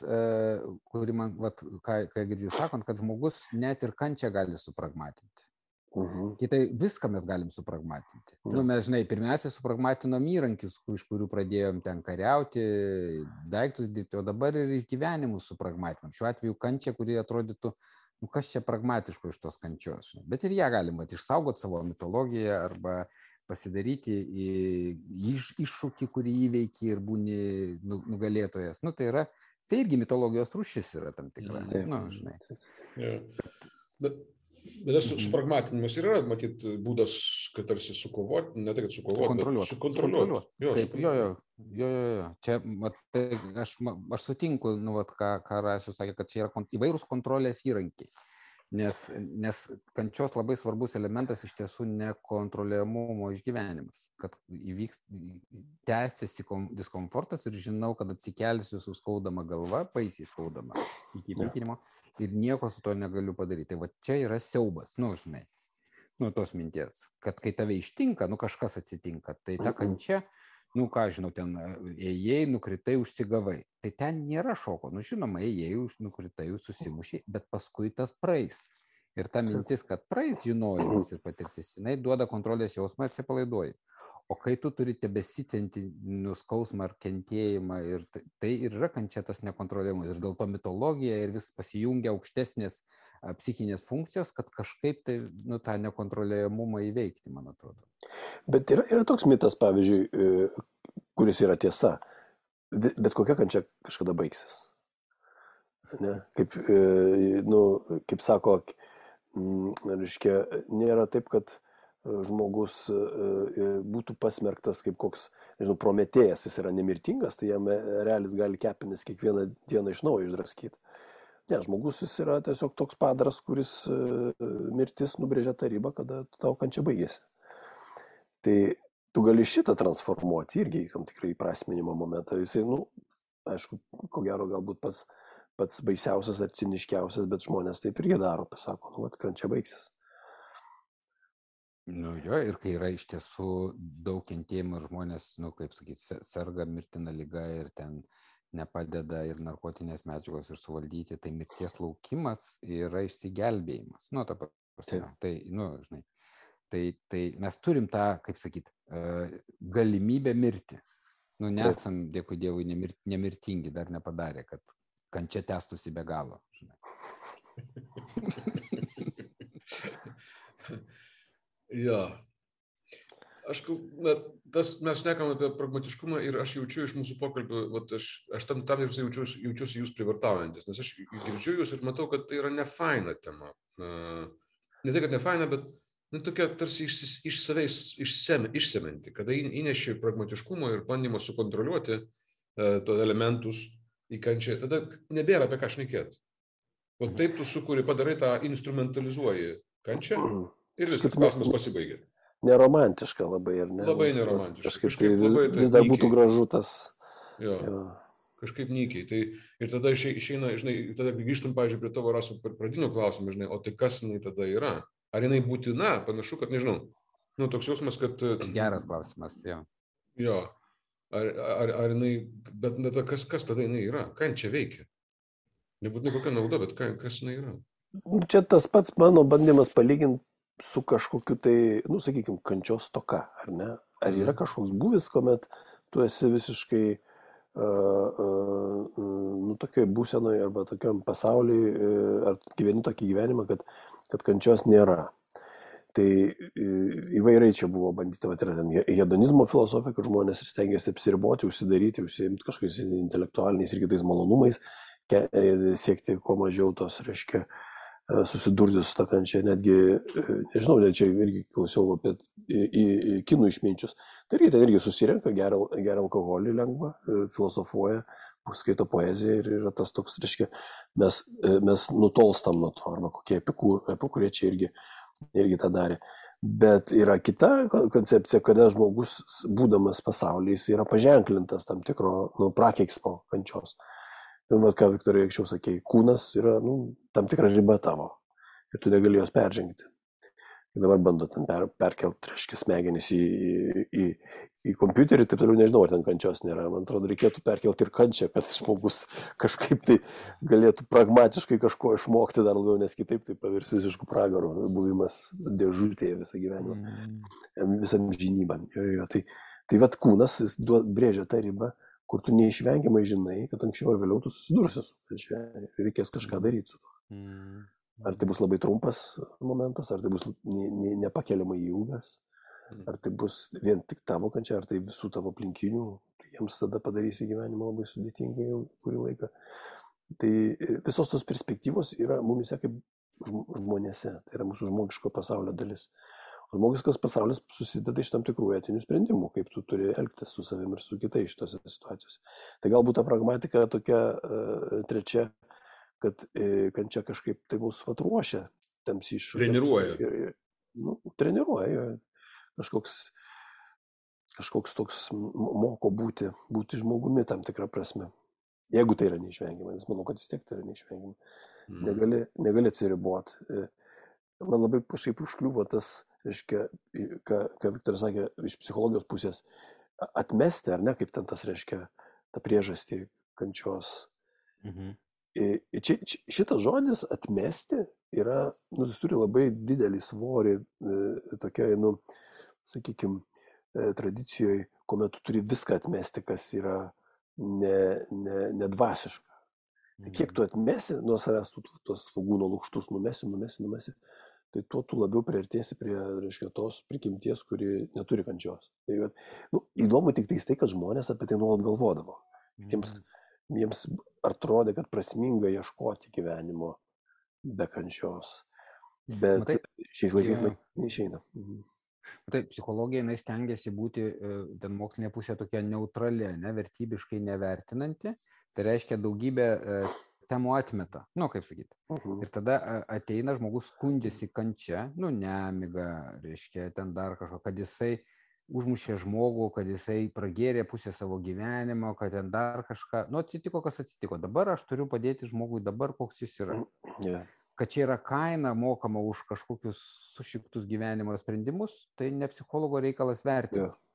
kuri man, vat, ką, ką girdžiu sakant, kad žmogus net ir kančią gali supragmatinti. Mhm. -huh. Tai viską mes galim supragmatinti. -huh. nu, mes, žinai, pirmiausia, supragmatinom įrankius, iš kurių pradėjom ten kariauti, daiktus dirbti, o dabar ir gyvenimus supragmatinam. Šiuo atveju kančia, kuri atrodytų, nu, kas čia pragmatiško iš tos kančios. Bet ir ją galima išsaugoti savo mitologiją arba pasidaryti iš, iššūkį, kurį įveiki ir būni nu, nugalėtojas. Nu, tai yra tai irgi mitologijos rūšis yra tam tikra. Mhm. Na, nu, žinai. Ja. Bet, bet tas Mhm. supragmatinimas yra, matyt, būdas, kad tarsi sukovoti, ne tai, kad sukovoti, Sukontroliuot. bet sukontroliuoti. Jo, Taip, jo, jo, jo, jo, jo. Čia, mat, tai aš, aš sutinku, nu, vat, ką, ką Rasius sakė, kad čia yra kon- įvairūs kontrolės įrankiai. Nes, nes kančios labai svarbus elementas iš tiesų nekontroliuojamumo išgyvenimas. Kad įvyks, tęsiasi kom- diskomfortas ir žinau, kad atsikelsiu su skaudama galva, baisiai skaudama iki Jo. pykinimo ir nieko su to negaliu padaryti. Tai va čia yra siaubas, nu, žinai, nu, tos minties, kad kai tave ištinka, nu, kažkas atsitinka, tai ta Mhm. kančia, nu, ką žinau, ten e, ėjai, nukritai, užsigavai. Tai ten nėra šoko, nu, žinoma, ėjai, nukritai, susimušiai, bet paskui tas praeis. Ir ta mintis, kad praeis žinojimas ir patirtis, jinai duoda kontrolės jausmą ir atsipalaiduoji. O kai tu turi tebesitenti nuskausmą ar kentėjimą, ir tai, tai ir yra kančia tas nekontroliuojamas. Ir dėl to mitologija ir vis pasijungia aukštesnės a, psichinės funkcijos, kad kažkaip tai nu, tą nekontroliuojamumą įveikti, man atrodo. Bet yra, yra toks mitas, pavyzdžiui, e, kuris yra tiesa. Bet kokia kančia kažkada baigsis. Ne? Kaip, e, nu, kaip sako, mm, reiškia, nėra taip, kad e, žmogus būtų pasmerktas kaip koks, nežinau, prometėjas, jis yra nemirtingas, tai jam realis gali kepinis kiekvieną dieną iš naujo išdraskyti. Ne, žmogus jis yra tiesiog toks padaras, kuris e, mirtis nubrėžia tą ribą, kada tau kančia baigėsi. Tai tu gali šitą transformuoti irgi į tam tikrą įprasminimo momentą. Jisai, nu, aišku, ko gero galbūt pats, pats baisiausias ar ciniškiausias, bet žmonės taip irgi daro, pasako, nu, kad kančia baigsis. Nu jo, ir kai yra iš tiesų daug kentėjimo žmonės, nu kaip sakyti, serga mirtina lyga ir ten nepadeda ir narkotinės medžiagos ir suvaldyti, tai mirties laukimas yra išsigelbėjimas. Nu, ta prasme, tai, nu, žinai, tai, tai mes turim tą, kaip sakyt, galimybę mirti. Nu, nesam, dėkui Dievui, nemir, nemirtingi, dar nepadarė, kad kančia tęstųsi be galo. Žinai. jo. Aš, na, tas, mes šnekam apie pragmatiškumą ir aš jaučiu iš mūsų pokalbių, vat, aš, aš tam tam ir jaučiuosi, jaučiuosi jūs privartaujantis, nes aš girdžiu jūs ir matau, kad tai yra nefaina tema. Ne tai, kad nefaina, bet nu, tokia tarsi iš, iš savęs išsem, išseminti, kada įneši pragmatiškumo ir bandymą sukontroliuoti uh, to elementus į kančią, tada nebėra apie ką šnekėti. O taip tu sukūri, padarai tą, instrumentalizuoji kančią ir viskas, klausimas pasibaigė. Neromantiška labai, ar ne? Labai neromantiška. Kažkaip, kažkaip tai vis, vis dar būtų gražu tas. Jo. jo. Kažkaip nykiai. Tai ir tada išeina, žinai, tada grįžtum, pavyzdžiui, prie tavo rasų pradinio klausimo, žinai, o tai kas jinai tada yra? Ar jinai būtina? Panašu, kad nežinau. Nu, toks jausmas, kad... Geras klausimas, jo. Jo. Ar, ar, ar jinai, bet tada kas, kas tada jinai yra? Ką čia veikia? Nebūtinai kokia nauda, bet ką, kas jinai yra? Čia tas pats mano bandymas palyginti su kažkokiu tai, nu, sakykime, kančios toka, ar ne? Ar yra kažkoks būvis, kuomet tu esi visiškai, uh, uh, nu, tokioj būsenoje arba tokiam pasaulyje, uh, ar gyveni tokį gyvenimą, kad, kad kančios nėra. Tai įvairiai čia buvo bandyta, va, yra ten hedonizmo filosofija, kad žmonės stengiasi apsiriboti, užsidaryti, užsiimti kažkokiais intelektualiniais ir kitais malonumais, siekti kuo mažiau tos, reiškia, susidurti su ta kančia, netgi, nežinau, net čia irgi klausiau apie į, į, į kinų išminčius. Tai irgi ten irgi susirenka, geria, geria alkoholį lengva, filosofuoja, skaito poeziją ir yra tas toks, reiškia, mes, mes nutolstam nuo to, arba kokie epikurie čia irgi, irgi tą darė. Bet yra kita koncepcija, kada žmogus, būdamas pasaulyje, jis yra paženklintas tam tikro nu, prakeiksmo kančios. Ir, mat, ką Viktorija anksčiau sakė, kūnas yra nu, tam tikra riba tavo ir tu negali jos peržengti. Ir dabar bando ten per, perkelti, reiškia, smegenis į, į, į, į kompiuterį, taip toliau nežinau, ar ten kančios nėra. Man atrodo, reikėtų perkelti ir kančią, kad žmogus kažkaip tai galėtų pragmatiškai kažko išmokti dar labiau, nes kitaip tai pavirs visiškų pragarų, buvimas dėžutėje visą gyvenimą, mm. visam žinybą. Jo, jo, tai, tai vad kūnas, jis duod, brėžia tą ribą kur tu neišvengiamai žinai, kad anksčiau ar vėliau tu susidursi su ir reikės kažką daryti su tuo. Mm. Ar tai bus labai trumpas momentas, ar tai bus nepakeliamai ilgas, ar tai bus vien tik tavo kančia, ar tai visų tavo aplinkinių, jiems tada padarysi gyvenimą labai sudėtingai jau kurį laiką. Tai e, visos tos perspektyvos yra mumise kaip žmonėse, tai yra mūsų žmogiško pasaulio dalis. Žmogiškas pasaulis susideda iš tam tikrų etinių sprendimų, kaip tu turi elgtis su savimi ir su kitais šitose situacijose. Tai galbūt ta pragmatika tokia uh, trečia, kad uh, kančia kažkaip tai mūsų vatruošia tams iššūkiams. Treniruoja. Ir, ir, nu, treniruoja. Kažkoks, kažkoks toks moko būti, būti žmogumi tam tikrą prasme. Jeigu tai yra neišvengiama, nes manau, kad vis tiek tai yra neišvengiama. Mm. Negali, negali atsiriboti. E, man labai kažkaip užkliuvo tas, reiškia, ką, ką Viktoras sakė, iš psichologijos pusės, atmesti, ar ne, kaip ten tas reiškia, tą priežastį kančios. Mhm. Čia, šitas žodis atmesti yra, nu, jis turi labai didelį svorį e, tokiai, nu, sakykime, tradicijoje, kuomet tu turi viską atmesti, kas yra nedvasiška. Ne, ne tai kiek tu atmesi nuo savęs tu, tos svagūno lūkštus, numesi, numesi, numesi, tai tuo tu labiau priartėsi prie, reiškia, tos prigimties, kuri neturi kančios. Tai, nu, įdomu tik tai, kad žmonės apie tai nuolat galvodavo. Tiems, mhm. jiems atrodė, kad prasminga ieškoti gyvenimo be kančios. Bet Matai, šiais laikais ja. neišeina. Mhm. Taip, psichologija, jinai stengiasi būti, e, ten mokslinė pusė tokia neutrali, ne, vertybiškai nevertinanti. Tai reiškia daugybę e, temų atmeta, nu, kaip sakyti. Uh mhm. -huh. Ir tada ateina žmogus skundžiasi kančia, nu, nemiga, reiškia, ten dar kažko, kad jisai užmušė žmogų, kad jisai pragėrė pusę savo gyvenimo, kad ten dar kažką, nu, atsitiko, kas atsitiko. Dabar aš turiu padėti žmogui dabar, koks jis yra. Yeah kad čia yra kaina mokama už kažkokius sušiktus gyvenimo sprendimus, tai ne psichologo reikalas vertinti. Yeah.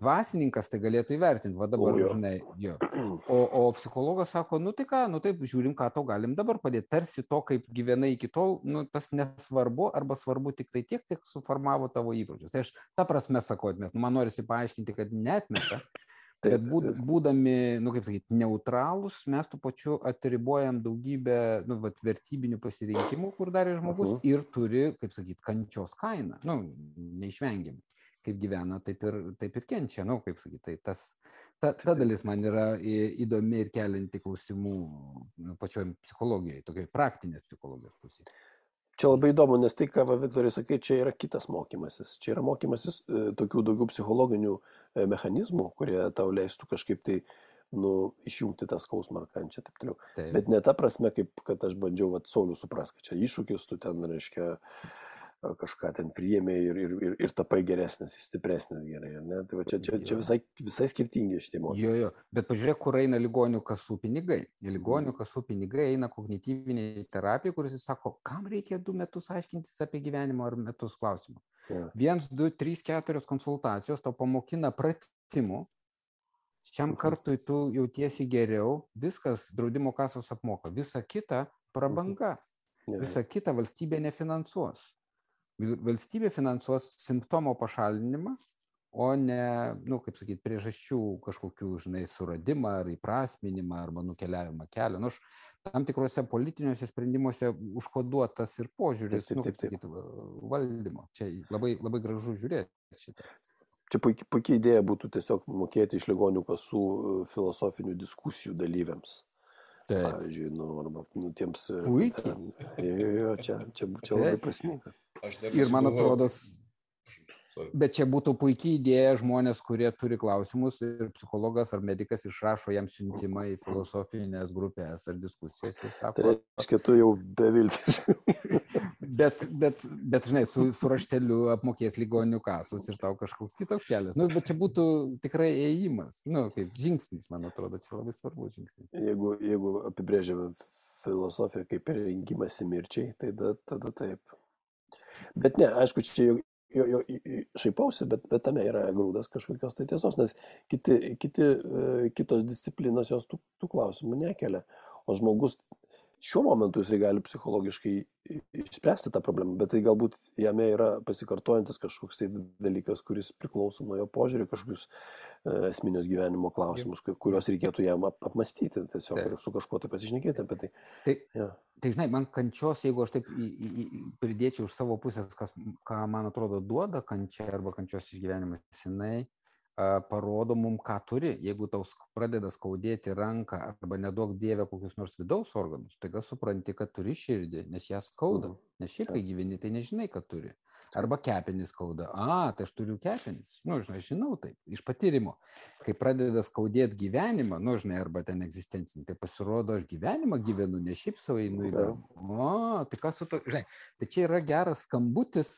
Vasininkas tai galėtų įvertinti, va dabar, o, žinai, jo. O, o psichologas sako, nu tai ką, nu taip, žiūrim, ką tau galim dabar padėti. Tarsi to, kaip gyvenai iki tol, nu tas nesvarbu, arba svarbu tik tai tiek, kiek suformavo tavo įpročius. Tai aš tą prasme sakau, atmes, nu, man norisi paaiškinti, kad netmeta, Taip, Bet būd, būdami, nu kaip sakyti, neutralūs, mes tų pačių atribojam daugybę, nu, vat, vertybinių pasirinkimų, kur darė žmogus uh -huh. ir turi, kaip sakyti, kančios kainą, nu, neišvengiamai. Kaip gyvena, taip ir, taip ir kenčia, nu, kaip sakyti, tai tas, ta, ta dalis man yra įdomi ir kelinti klausimų nu, pačioj psichologijoje, tokiai praktinės psichologijos pusėje. Čia labai įdomu, nes tai, ką Viktorai sakai, čia yra kitas mokymasis. Čia yra mokymasis e, tokių daugiau psichologinių e, mechanizmų, kurie tau leistų kažkaip tai nu, išjungti tą skausmą ar kančią, taip toliau. Taip. Bet ne ta prasme, kaip kad aš bandžiau, vad, Saulių supras, kad čia iššūkis, tu ten, reiškia, kažką ten priėmė ir, ir, ir, ir tapai geresnis, stipresnis gerai. Ne? Tai va, čia, čia, čia visai, visai skirtingi šitie mokymai. Jo, jo, bet pažiūrėk, kur eina ligonių kasų pinigai. Ligonių mhm. kasų pinigai eina kognityviniai terapijai, kuris sako, kam reikia du metus aiškintis apie gyvenimo ar metus klausimų. Ja. Viens, du, trys, keturios konsultacijos to pamokina pratimų. Šiam mhm. kartui tu jautiesi geriau, viskas draudimo kasos apmoka, visa kita prabanga. Mhm. Visa kita valstybė nefinansuos valstybė finansuos simptomo pašalinimą, o ne, nu, kaip sakyti, priežasčių kažkokių, žinai, suradimą ar įprasminimą arba nukeliavimą kelią. Nu, aš tam tikruose politiniuose sprendimuose užkoduotas ir požiūris, taip, taip, taip, taip. nu, kaip sakyti, valdymo. Čia labai, labai gražu žiūrėti šitą. Čia puikia, puikia idėja būtų tiesiog mokėti iš ligonių kasų filosofinių diskusijų dalyviams. Taip. Pavyzdžiui, nu, arba nu, tiems. Puikiai. Jo, jo, jo, čia, čia, čia labai prasminga. Ir man atrodo, Bet čia būtų puikiai idėja žmonės, kurie turi klausimus ir psichologas ar medicas išrašo jam siuntimą į filosofinės grupės ar diskusijas ir sako. Tai reiškia, tu jau beviltis. bet, bet, bet, žinai, su, su rašteliu apmokės ligonių kasus ir tau kažkoks kitoks kelias. Nu, bet čia būtų tikrai ėjimas, nu, kaip žingsnis, man atrodo, čia labai svarbus žingsnis. Jeigu, jeigu apibrėžiame filosofiją kaip rengimąsi mirčiai, tai tada, tada taip. Bet ne, aišku, čia jo, jo, šaipausi, bet, bet tame yra grūdas kažkokios tai tiesos, nes kiti, kiti, e, kitos disciplinos jos tų, tų klausimų nekelia. O žmogus šiuo momentu jisai gali psichologiškai išspręsti tą problemą, bet tai galbūt jame yra pasikartojantis kažkoks tai dalykas, kuris priklauso nuo jo požiūrį, kažkokius uh, esminius gyvenimo klausimus, kuriuos reikėtų jam ap apmastyti, tiesiog tai. su kažkuo tai pasišnekėti apie tai. Tai, ja. tai žinai, man kančios, jeigu aš taip į, į, į, pridėčiau iš savo pusės, kas, ką man atrodo duoda kančia arba kančios išgyvenimas, jinai parodo mum, ką turi. Jeigu tau pradeda skaudėti ranką arba nedaug dievę kokius nors vidaus organus, taiga supranti, kad turi širdį, nes ją skauda. Mhm. Nes šiaip, kai gyveni, tai nežinai, kad turi. Arba kepenis skauda. A, tai aš turiu kepenis. Nu, žinai, žinau taip, iš patyrimo. Kai pradeda skaudėti gyvenimą, nu, žinai, arba ten egzistencinį, tai pasirodo, aš gyvenimą gyvenu, ne šiaip savo einu į darbą. O, tai kas su to, žinai, tai čia yra geras skambutis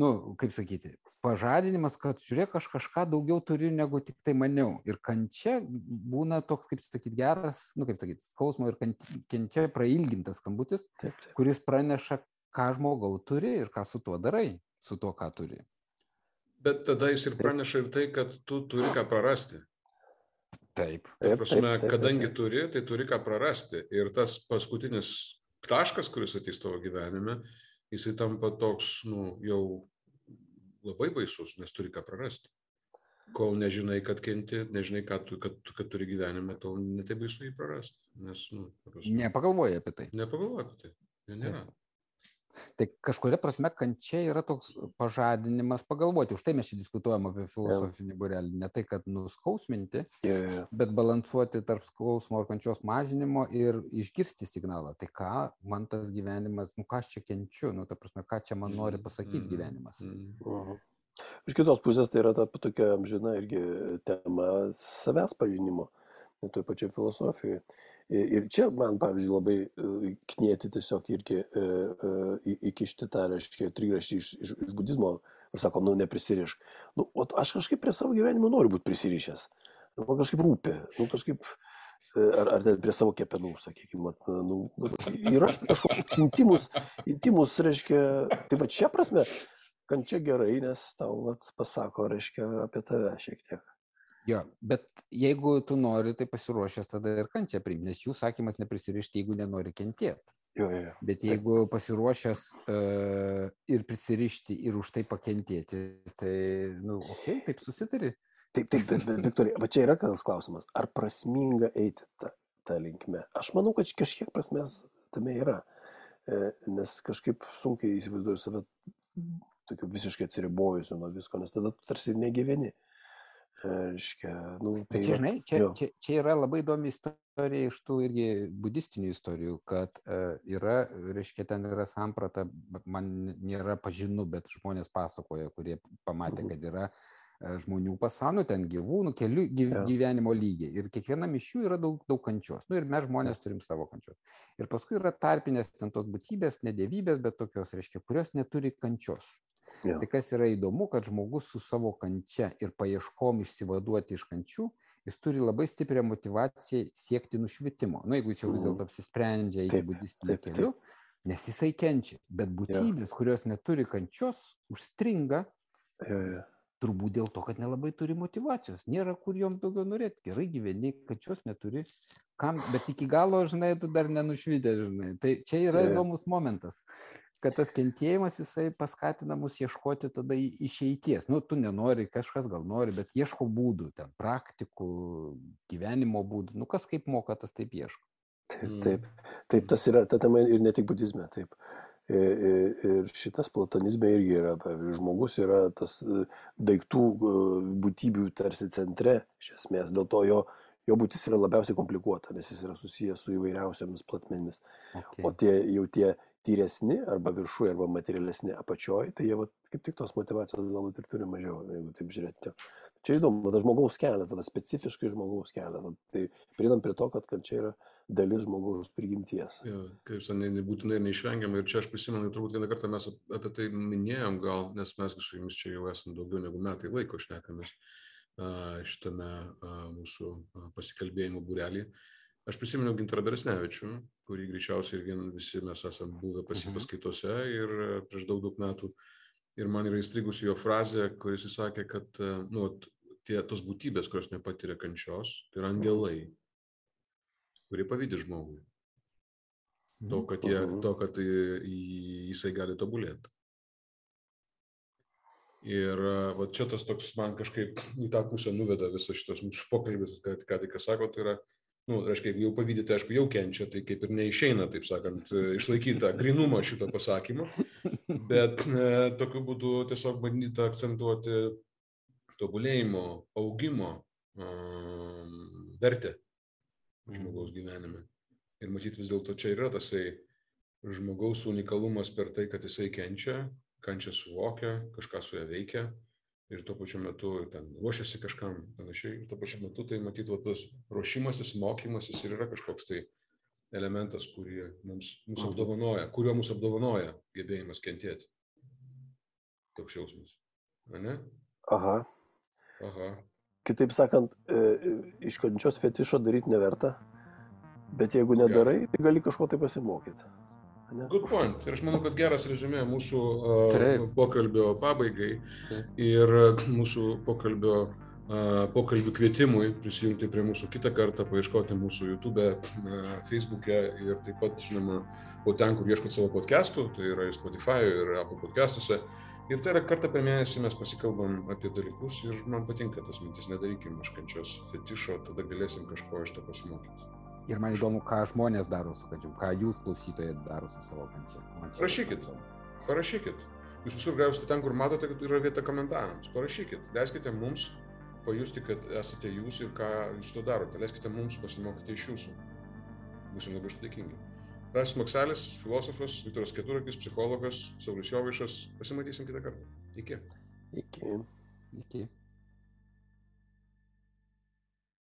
nu, kaip sakyti, pažadinimas, kad žiūrėk, aš kažką daugiau turiu negu tik tai maniau. Ir kančia būna toks, kaip sakyti, geras, nu, kaip sakyti, skausmo ir kančia prailgintas skambutis, taip, taip. kuris praneša, ką žmogau turi ir ką su tuo darai, su tuo, ką turi. Bet tada jis ir praneša ir tai, kad tu turi ką prarasti. Taip. Tai prasme, taip, taip, kadangi taip, taip. turi, tai turi ką prarasti. Ir tas paskutinis taškas, kuris ateis tavo gyvenime, jisai tampa toks, nu, jau labai baisus, nes turi ką prarasti. Kol nežinai, kad kenti, nežinai, kad, kad, kad turi gyvenime, tol netai baisu jį prarasti. Nes, nu, Nepagalvoji apie tai. Nepagalvoji apie tai. Ne, nėra. Taip. Tai kažkuria prasme kančia yra toks pažadinimas pagalvoti. Už tai mes čia diskutuojam apie filosofinį burelį. Ne tai, kad nuskausminti, yeah, yeah. bet balansuoti tarp skausmo ir kančios mažinimo ir išgirsti signalą. Tai ką man tas gyvenimas, nu ką aš čia kenčiu, nu ta prasme, ką čia man nori pasakyti mm, gyvenimas. Mm. Uh -huh. Iš kitos pusės tai yra ta tokia amžina irgi tema savęs pažinimo, toj pačioj filosofijoje. Ir čia man, pavyzdžiui, labai e, knieti tiesiog irgi e, e, įkišti tą, reiškia, trigraštį iš, iš, iš budizmo ir sako, nu, neprisirišk. Nu, o aš kažkaip prie savo gyvenimo noriu būti prisirišęs. Nu, man kažkaip rūpi. Nu, kažkaip, ar, ar prie savo kepenų, sakykime, nu, yra kažkoks intimus, intimus, reiškia, tai va čia prasme, kančia gerai, nes tau vat, pasako, reiškia, apie tave šiek tiek. Jo, bet jeigu tu nori, tai pasiruošęs tada ir kančią priimti, nes jų sakymas neprisirišti, jeigu nenori kentėti. Jo, jo, jo. Bet jeigu Taip. pasiruošęs uh, ir prisirišti ir už tai pakentėti, tai, na, nu, okei, okay, taip susitari. Taip, taip, bet, bet Viktorija, va čia yra kitas klausimas. Ar prasminga eiti tą, tą linkmę? Aš manau, kad kažkiek prasmės tame yra. E, nes kažkaip sunkiai įsivaizduoju save tokiu visiškai atsiribojusiu nuo visko, nes tada tu tarsi negyveni. Reiškia, nu, tai čia, žinai, čia, čia, čia yra labai įdomi istorija iš tų irgi budistinių istorijų, kad uh, yra, reiškia, ten yra samprata, man nėra pažinu, bet žmonės pasakoja, kurie pamatė, mhm. kad yra uh, žmonių pasaulio, ten gyvūnų, kelių gyv, gyvenimo lygiai. Ir kiekvienam iš jų yra daug, daug kančios. Nu, ir mes žmonės turim savo kančios. Ir paskui yra tarpinės ten tos būtybės, nedėvybės, bet tokios, reiškia, kurios neturi kančios. Ja. Tai kas yra įdomu, kad žmogus su savo kančia ir paieškom išsivaduoti iš kančių, jis turi labai stiprią motivaciją siekti nušvitimo. Na, nu, jeigu jis jau vis dėlto apsisprendžia eiti budistiniu keliu, nes jisai kenčia. Bet būtybės, ja. kurios neturi kančios, užstringa. Ja, ja. Turbūt dėl to, kad nelabai turi motivacijos. Nėra kur jom daugiau norėti. Gerai gyveni, kančios neturi. Kam, bet iki galo, žinai, tu dar nenušvidė, žinai. Tai čia yra įdomus momentas kad tas kentėjimas jisai paskatina mus ieškoti tada išeities. Nu, tu nenori, kažkas gal nori, bet ieško būdų, ten praktikų, gyvenimo būdų. Nu, kas kaip moka, tas taip ieško. Taip, mm. taip. Taip, tas yra ta tema ir ne tik budizme, taip. Ir šitas platonizme irgi yra, pavyzdžiui, žmogus yra tas e, daiktų e, būtybių tarsi centre, iš esmės, dėl to jo, jo būtis yra labiausiai komplikuota, nes jis yra susijęs su įvairiausiamis platmenimis. Okay. O tie jau tie tyresni arba viršuje, arba materialesni apačioje, tai jie vat, kaip tik tos motivacijos galbūt ir turi mažiau, jeigu taip žiūrėti. Čia įdomu, tas žmogaus kelias, tada specifiškai žmogaus kelias. Tai prieinam prie to, kad, kad čia yra dalis žmogaus prigimties. Ja, kaip sakė, nebūtinai ir neišvengiamai. Ir čia aš prisimenu, turbūt vieną kartą mes apie tai minėjom, gal, nes mes su jumis čia jau esame daugiau negu metai laiko šnekamės šitame mūsų pasikalbėjimo būrelį. Aš prisimenu Gintarą Beresnevičių, kurį greičiausiai ir visi mes esame buvę pas jį mhm. paskaitose ir e, prieš daug daug metų. Ir man yra įstrigusi jo frazė, kuris įsakė, kad e, nu, tie, tos būtybės, kurios nepatiria kančios, tai yra angelai, kurie pavydė žmogui. To, mhm. kad, jie, mhm. to, kad jisai gali tobulėti. Ir e, va, čia tas toks man kažkaip į tą pusę nuveda visas šitas mūsų pokalbis, kad ką tik sako, tai yra nu, reiškia, jau pavydite, aišku, jau kenčia, tai kaip ir neišeina, taip sakant, išlaikyti tą grinumą šito pasakymo, bet e, tokiu būdu tiesiog bandyta akcentuoti tobulėjimo, augimo um, vertę žmogaus gyvenime. Ir matyt vis dėlto čia yra tasai žmogaus unikalumas per tai, kad jisai kenčia, kančia suvokia, kažką su ją veikia ir tuo pačiu metu ten ruošiasi kažkam panašiai. Ir tuo pačiu metu tai matyt, va, tas ruošimasis, mokymasis ir yra kažkoks tai elementas, kurį mums, mums apdovanoja, kurio mums apdovanoja gebėjimas kentėti. Toks jausmas. A Ne? Aha. Aha. Kitaip sakant, e, e, iš kančios fetišo daryti neverta, bet jeigu nedarai, tai gali kažko tai pasimokyti. Ne? Good point. Ir aš manau, kad geras rezumė mūsų uh, pokalbio pabaigai Taip. ir mūsų pokalbio, uh, pokalbių kvietimui prisijungti prie mūsų kitą kartą, paieškoti mūsų YouTube, uh, Facebook'e ir taip pat, žinoma, po ten, kur ieškot savo podcastų, tai yra ir Spotify ir Apple podcastuose. Ir tai yra kartą per mėnesį mes pasikalbam apie dalykus ir man patinka tas mintis, nedarykim iš kančios fetišo, tada galėsim kažko iš to pasimokyti. Ir man įdomu, ką žmonės daro su kančiom, ką jūs klausytojai daro su savo kančia. Rašykit. Parašykit. Jūs visur gausite ten, kur matote, kad yra vieta komentarams. Parašykit. Leiskite mums pajusti, kad esate jūs ir ką jūs to darote. Leiskite mums pasimokyti iš jūsų. Būsim labai dėkingi. Rasis Makselis, filosofas, Viktoras Keturakis, psichologas, Saulis Jovaišas. Pasimatysim kitą kartą. Iki. Iki. Iki.